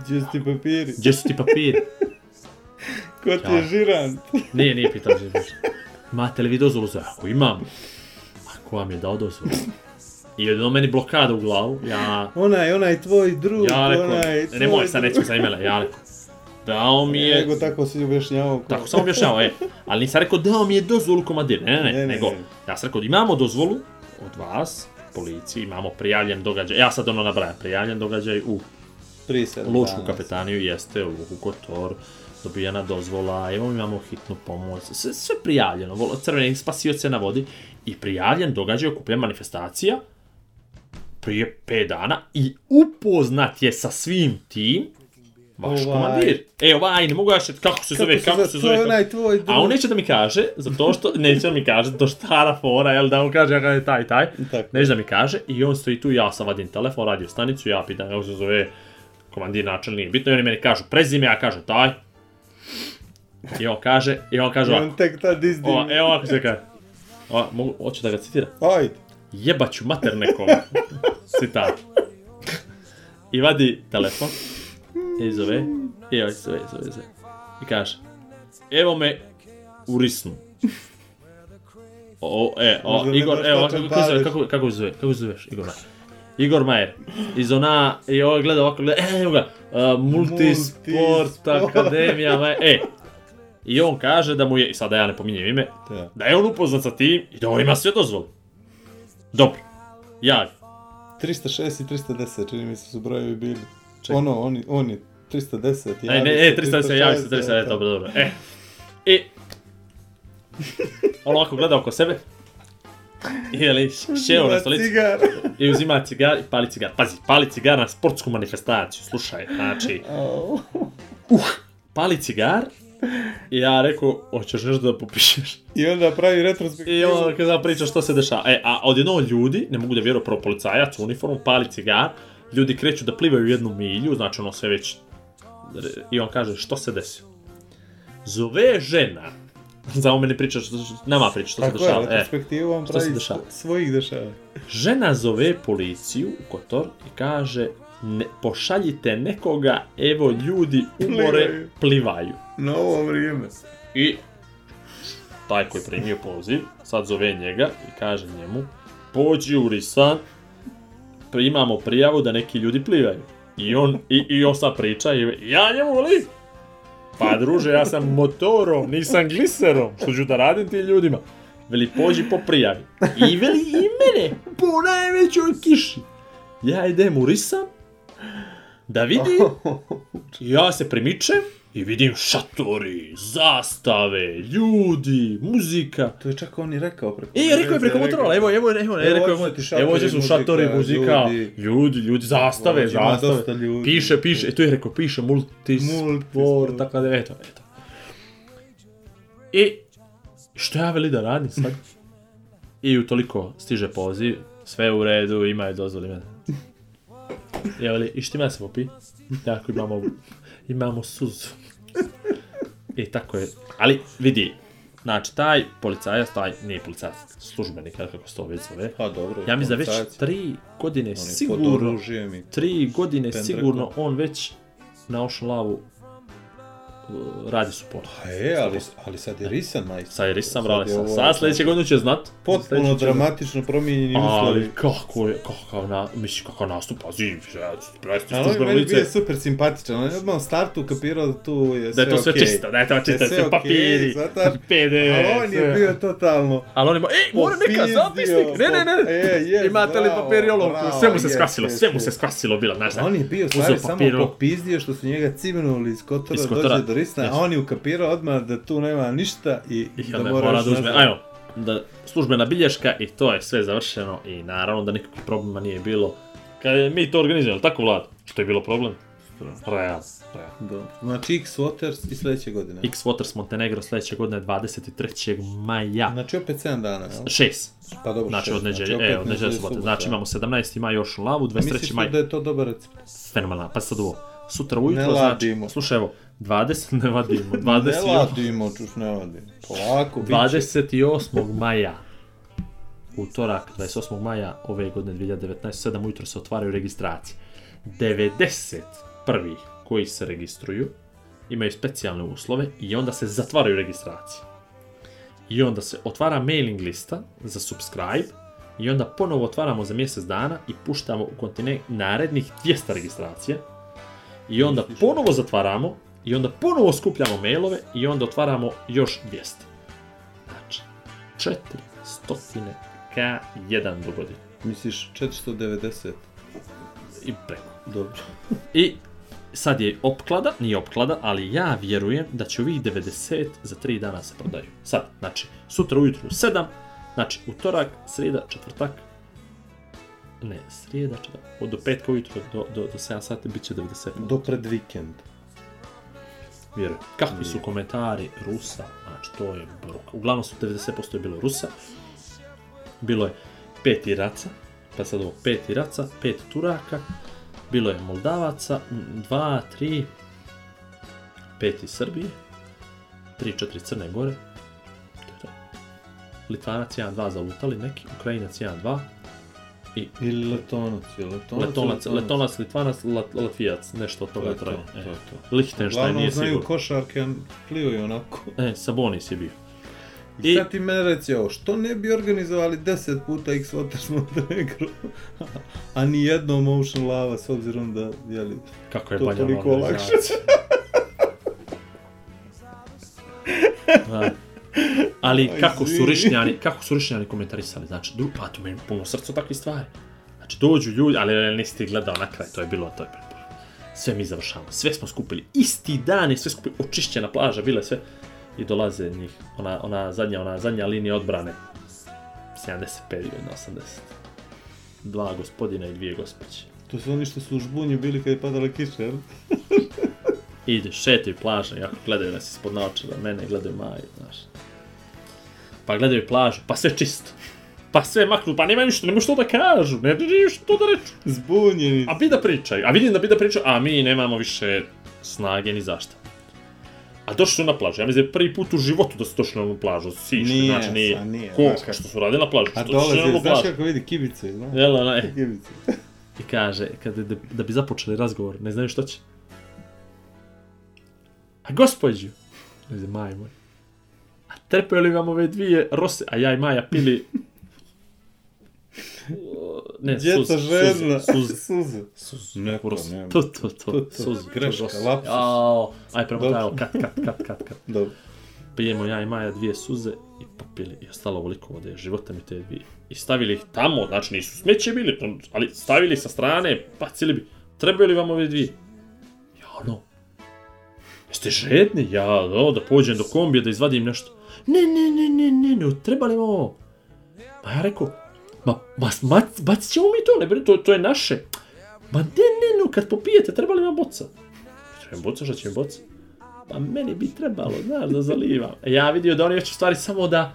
Gdje su ti papiri? Gdje su ti papiri? Ko ti je ja, žirant? Nije, nije pitao žirant. Imate li vi dozvolu za ovo? Ako imam, ako vam je dao dozvolu. I odjedno meni blokada u glavu, ja... Onaj, onaj tvoj drug, ja rekao, onaj tvoj... Nemoj, sad nećemo sa imena, ja rekao. Dao mi je... E, nego tako si objašnjavao. Ko... Tako sam objašnjavao, e. Ali nisam rekao dao mi je dozvolu komandir, ne, ne, ne, ne, nego... Ne. Ja sam rekao, imamo dozvolu od vas, policiji, imamo prijavljen događaj, e, ja sad ono nabrajam, prijavljen događaj u... 37. Lučku kapetaniju jeste, u Kotor, dobijena dozvola, imamo, imamo hitnu pomoć, sve, sve prijavljeno, crveni spasioce na vodi i prijavljen događaj okuplja manifestacija, prije 5 dana i upoznat je sa svim tim vaš ovaj. komandir. E, ovaj, ne mogu ja šet, kako se kako zove, se kako se zove. Onaj tvoj drugi. A on neće da mi kaže, zato što, neće da mi kaže, to što stara fora, jel, da on kaže, ja je taj, taj. Tako. Neće da mi kaže i on stoji tu, ja sam vadim telefon, radio stanicu, ja pitan, kako se zove, komandir načel nije bitno, i oni meni kažu prezime, ja kažem taj. I on kaže, i on kaže ovako. I on tek tad izdi. Evo ovako se kaže. O, mogu, hoću da ga citira. Ajde jebaću mater nekom. Citat. I vadi telefon. E, I zove. I e, ovaj zove, zove, zove. I kaže. Evo me u risnu. O, e, o, Igor, evo, kako, zove, kako, kako zove, kako zoveš, Igor Majer? Igor Majer, iz ona, i ovo gleda ovako, gleda, e, evo ga, uh, Multisport, Akademija, Majer, e, I on kaže da mu je, i sada da ja ne pominjem ime, da. da je on upoznat sa tim i da on ima sve dozvolu. Dobro, javi. 306 i 310, čini mi se su brojevi bili. Čekaj. Ono, oni, oni, 310, javi e, ne, se, e, 310, 310 javi se, 310, e, e, dobro, dobro. E, e, on ovako gleda oko sebe, Ili šeo na stolici i uzima cigar i pali cigar. Pazi, pali cigar na sportsku manifestaciju, slušaj, znači... Uh, pali cigar ja rekao, hoćeš nešto da popišeš? I onda pravi retrospektivu. I onda kada priča što se dešava. E, a odjedno ljudi, ne mogu da vjeru, prvo policajac u uniformu, pali cigar, ljudi kreću da plivaju jednu milju, znači ono sve već... I on kaže, što se desilo? Zove žena. Za mene priča, što, nama priča što Tako se dešava. Tako je, e, retrospektivu on pravi dešava. svojih dešava. Žena zove policiju u Kotor i kaže, ne, pošaljite nekoga, evo ljudi u more plivaju. plivaju novo vrijeme. I taj koji je primio poziv, sad zove njega i kaže njemu, pođi u Risan, primamo prijavu da neki ljudi plivaju. I on, i, i on sad priča i ja njemu volim. Pa druže, ja sam motorom, nisam gliserom, što ću da radim ti ljudima. Veli, pođi po prijavi. I veli, i mene, po najvećoj kiši. Ja idem u Risan, da vidim, ja se primičem, I vidim šatori, zastave, ljudi, muzika. To je čak on i rekao preko... I e, rekao je preko motorala, evo, evo, evo, evo, rekao je moj, evo ovdje su šatori, muzika, ljudi, ljudi, ljudi zastave, Ovdje zastave, dosta ljudi. piše, piše, e, tu je rekao, piše multisport, Multisport. tako da, eto, eto. I, e, što ja veli da radim sad? I toliko stiže poziv, sve je u redu, ima je dozvoli mene. Da. ja veli, i što ima da se popi? Tako imamo, imamo suzu. I e, tako je. Ali, vidi, Znači, taj policajac, taj, nije policajac, službenik, kako se to već zove. Pa dobro. Ja mislim da već tri godine on sigurno, tri godine sigurno on već na ošu lavu Uh, radi support. Pa je, ali, ali sad je risan majstor. Sad je risan, brale, sad, sad sledeće godine će znat. Potpuno dramatično promijenjeni uslovi. Ali kako je, kakav, na, misli, kakav nastup, pazi, ja, presti s tužbeno lice. Ali je super simpatičan, on je odmah u startu kapirao da tu je sve okej. Da je to sve okay. čisto, da je to da čisto, da sve papiri, PD. E, ali on je bio totalno... Ali on je, ej, mora neka zapisnik, ne, ne, ne, e, yes, imate li papir olovku, sve mu se skasilo, sve mu se skasilo bilo, znaš da. On je bio stvari samo popizdio što su njega cimenuli iz Kotora, dođe do terorista, yes. a on je ukapirao odmah da tu nema ništa i, I da mora da uzme, nazad. ajmo, da službena bilješka i to je sve završeno i naravno da nikakvih problema nije bilo. Kad je mi to organizujemo, tako vlad? Što je bilo problem? Real. Da. Znači X Waters i sledeće godine. X Waters Montenegro sledeće godine 23. maja. Znači opet 7 dana, jel? 6. Pa dobro, znači, 6. Od neđelje, znači, e, od neđelje subote. Znači imamo 17. maj još u lavu, 23. maj. Misliš da je to dobar recept? Fenomenalno. Pa sad ovo. Sutra ujutro, znači, slušaj evo, 20, ne vadimo. 20... Ne vadimo, čuš ne vadimo. Polako, biće. 28. maja, utorak, 28. maja ove godine 2019, 7 ujutro se otvaraju registracije. 90 prvih koji se registruju imaju specijalne uslove i onda se zatvaraju registracije. I onda se otvara mailing lista za subscribe i onda ponovo otvaramo za mjesec dana i puštamo u kontinent narednih 200 registracija. I onda ponovo zatvaramo i onda ponovo skupljamo mailove i onda otvaramo još 200. Znači, 400 K1 dogodine. Misliš 490? I preko. Dobro. I sad je opklada, nije opklada, ali ja vjerujem da će ovih 90 za 3 dana se prodaju. Sad, znači, sutra ujutru u 7, znači, utorak, sreda, četvrtak, ne, srijeda, četvrtak, do petka ujutru do, do, do 7 sati bit će 90. Do pred vikend. Jer kakvi su komentari Rusa, znači to je bruka. Uglavnom su 90% je bilo Rusa. Bilo je pet Iraca, pa sad ovo pet Iraca, pet Turaka, bilo je Moldavaca, 2, 3, 5 iz Srbije, 3, 4 Crne Gore, Litvanac 1-2 zalutali neki, Ukrajinac 1-2, I, Ili letonac, je letonac? Letonac, letonac, litvanac, lat, latvijac, nešto od toga to traje. To, to, to. E. Lichtenstein nije sigurno. znaju košarke, plivaju onako. E, Sabonis je bio. I, I sad ti mene reci ovo, što ne bi organizovali 10 puta X Waters Montenegro, a ni jedno Motion Lava, s obzirom da, jeli, Kako je to toliko olakšati. da. Ali kako su rišnjani, kako su rišnjani komentarisali, znači, dru, pa to meni puno srcu takve stvari. Znači, dođu ljudi, ali nisi ti gledao na kraj, to je bilo, to je bilo. Sve mi završavamo, sve smo skupili, isti dan je sve skupili, očišćena plaža, bile sve. I dolaze njih, ona, ona zadnja, ona zadnja linija odbrane. 75 godina, 80. Dva gospodina i dvije gospođe. To su oni što su u žbunju bili kad je padala kiša, jel? Ide, šetaju plaža, jako gledaju nas ispod naočara, mene gledaju Maju, znaš pa gledaju plažu, pa sve čisto. Pa sve maknu, pa nema ništa, nemaju što da kažu, ne, nemaju što da reču. Zbunjeni. A bi da pričaju, a vidim da bi da pričaju, a mi nemamo više snage ni zašta. A došli su na plažu, ja mislim da prvi put u životu da su došli na onu plažu, si išli, nije, znači nije, nije ko, kako što su radili na plažu, što dolazi, došli na onu plažu. A dolazi, znaš kako vidi kibice, znaš? Jel, onaj. Kibice. I kaže, kada, da, da bi započeli razgovor, ne znaju što će. A gospođu, ne znam, maj Trpeli vam ove dvije rose, a ja i Maja pili ne, Djeca suze, suze, suze, suz, suz. Neko, rost. To, to, to. to, to. greška, to, lapsus. Jao, aj prema taj, kat, kat, kat, kat, kat. Dobro. Pijemo ja i Maja dvije suze i popili i ostalo ovoliko vode, života mi te dvije. I stavili ih tamo, znači nisu smeće bili, ali stavili sa strane, pa bacili bi. trebali vam ove dvije? Ja ono, jeste žedni? Ja, o, da pođem do kombija da izvadim nešto. Ne, ne, ne, ne, ne, ne, treba nam ovo. Ma ja rekao, ma, ma, ma bacit ćemo mi to, ne brini, to, to je naše. Ma ne, ne, no, kad popijete, treba li vam boca? Treba mi boca, šta će mi boca? Pa meni bi trebalo, znaš, da zalivam. E, ja vidio da oni još stvari samo da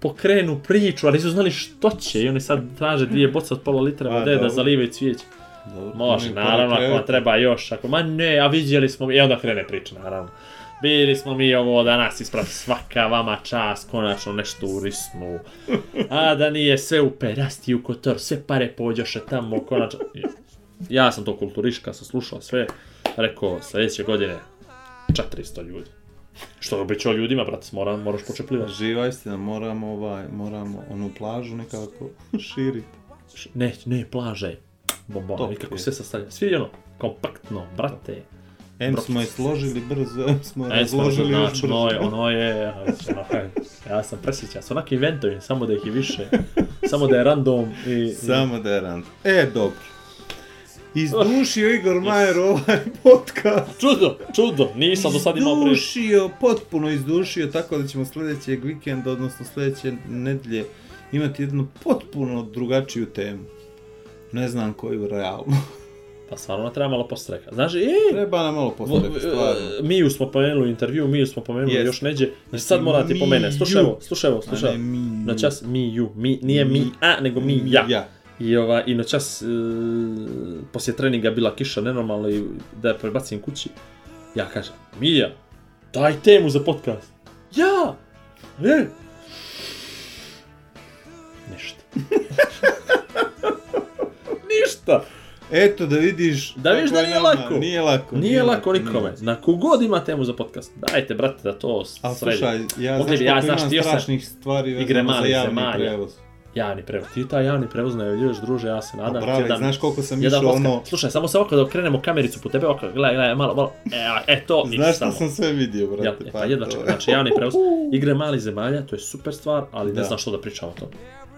pokrenu priču, ali su znali što će i oni sad traže dvije boce od pola litra pa, vode da zalivaju cvijeće. Dobro, Može, naravno, ako treba još, ako, ma ne, a vidjeli smo, i e, onda krene priča, naravno. Bili smo mi ovo danas isprati svaka vama čas, konačno nešto u urisnu. A da nije sve u perasti u kotor, sve pare pođoše tamo, konačno. Ja sam to kulturiška, sam slušao sve, rekao sledeće godine 400 ljudi. Što je običao ljudima, brate, mora, moraš počepljivati. Živa istina, moramo ovaj, moramo onu plažu nekako širiti. Ne, ne, plaže. Bombona, nikako sve sastavlja. Svi ono, kompaktno, brate. Em smo je složili brzo, em smo je razložili još znači, brzo. Ono je, ono je, ja sam presjećan, s onak inventovim, samo da ih je više, samo da je random. I, samo da je random. E, dobro. Izdušio oh, Igor Majer ovaj podcast. Čudo, čudo, nisam do sad imao prije. Izdušio, potpuno izdušio, tako da ćemo sledećeg vikenda, odnosno sledeće nedelje, imati jednu potpuno drugačiju temu. Ne znam koju, realno. Pa stvarno nam treba malo postreka. Znaš, e, treba nam malo postreka, e, stvarno. Miju smo pomenuli u intervju, Miju smo pomenuli yes. još neđe. Znači, sad mora da ti pomene. Slušaj ovo, slušaj ovo, slušaj. Na čas Miju, mi, nije mi, a, nego mi, ja. ja. I, ova, i na čas, e, poslije treninga bila kiša nenormalno i da je prebacim kući. Ja kažem, Mija, daj temu za podcast. Ja! Ne! Ništa. Ništa! Eto da vidiš... Da vidiš da nije nama. lako. Nije lako. Nije, nije lako nikome. Na kogod ima temu za podcast, dajte brate da to sredi. A slušaj, ja Mogli, znaš, ja, znaš, strašnih stvari igre za javni zemalja. prevoz. Javni prevoz. Ti taj javni prevoz najavljuješ, druže, ja se nadam. Bravo, pa jedan, znaš koliko sam išao ono... Slušaj, samo se ovako da okrenemo kamericu po tebe, ovako, gledaj, gledaj, malo, malo, e, e to, ništa. Znaš šta sam sve vidio, brate. Ja, e, pa, pa jedva čekaj, znači javni prevoz, igre mali zemalja, to je super stvar, ali ne da. znam što da pričam o tome.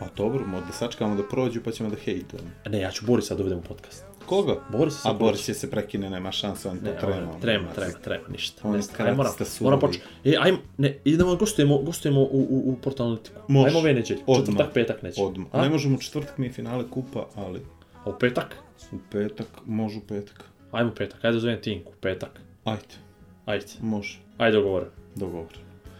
Pa dobro, mo da sačkamo da prođu pa ćemo da hejtujemo. Ne, ja ću Borisa da dovedem u podcast. Koga? Boris se A Boris će se prekine, nema šanse, on to ne, trema. Ne, trema, znači. trema, trema, ništa. On mora, karakterista surovi. Moram početi. E, ajmo, ne, idemo, gostujemo, gostujemo u, u, u portalu Litiku. Može. Ajmo ove neđelje, četvrtak, petak neđelje. Odmah. A? Ne možemo četvrtak, mi je finale kupa, ali... A u petak? U petak, može u petak. Ajmo u petak, ajde zovem Tinku, petak. Ajde. Ajde. Može. Ajde, dogovor. Dogovor.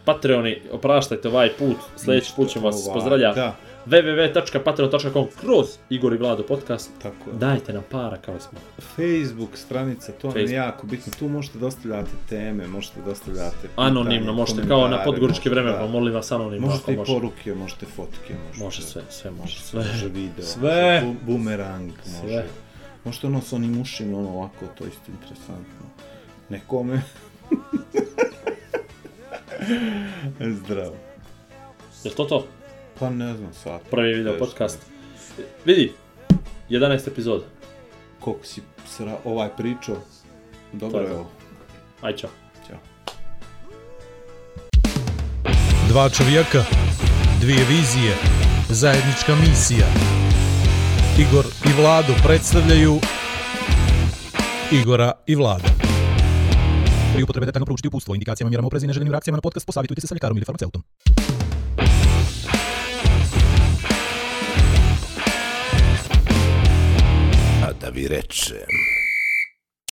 Patreoni, opraštajte ovaj put, sledeći put ćemo vas ovaj, pozdravljati. Da www.patreon.com kroz Igor i Vlado podcast. Tako je. Dajte nam para kao smo. Facebook stranica, to je jako bitno. Tu možete dostavljati da teme, možete dostavljati... Da anonimno, možete kao na podgoričke vreme, da pa molim vas anonimno. Možete i poruke, možete fotke, možete... Može sve, sve može. Sve. Može video, sve. Može bumerang, može... Sve. Možete ono sa onim ušima, ono ovako, to je isto interesantno. Nekome... Zdravo. Je to to? Pa ne znam sad. Prvi video podcast. Vidi, 11 epizoda. Koliko si sra... ovaj pričao? Dobro je ovo. Aj, čao. Ćao. Dva čovjeka, dvije vizije, zajednička misija. Igor i Vlado predstavljaju Igora i Vlada. Pri upotrebe detaljno proučiti upustvo, indikacijama, mjerama opreza i neželjenim reakcijama na podcast, posavitujte se sa ljekarom ili farmaceutom. Virezze.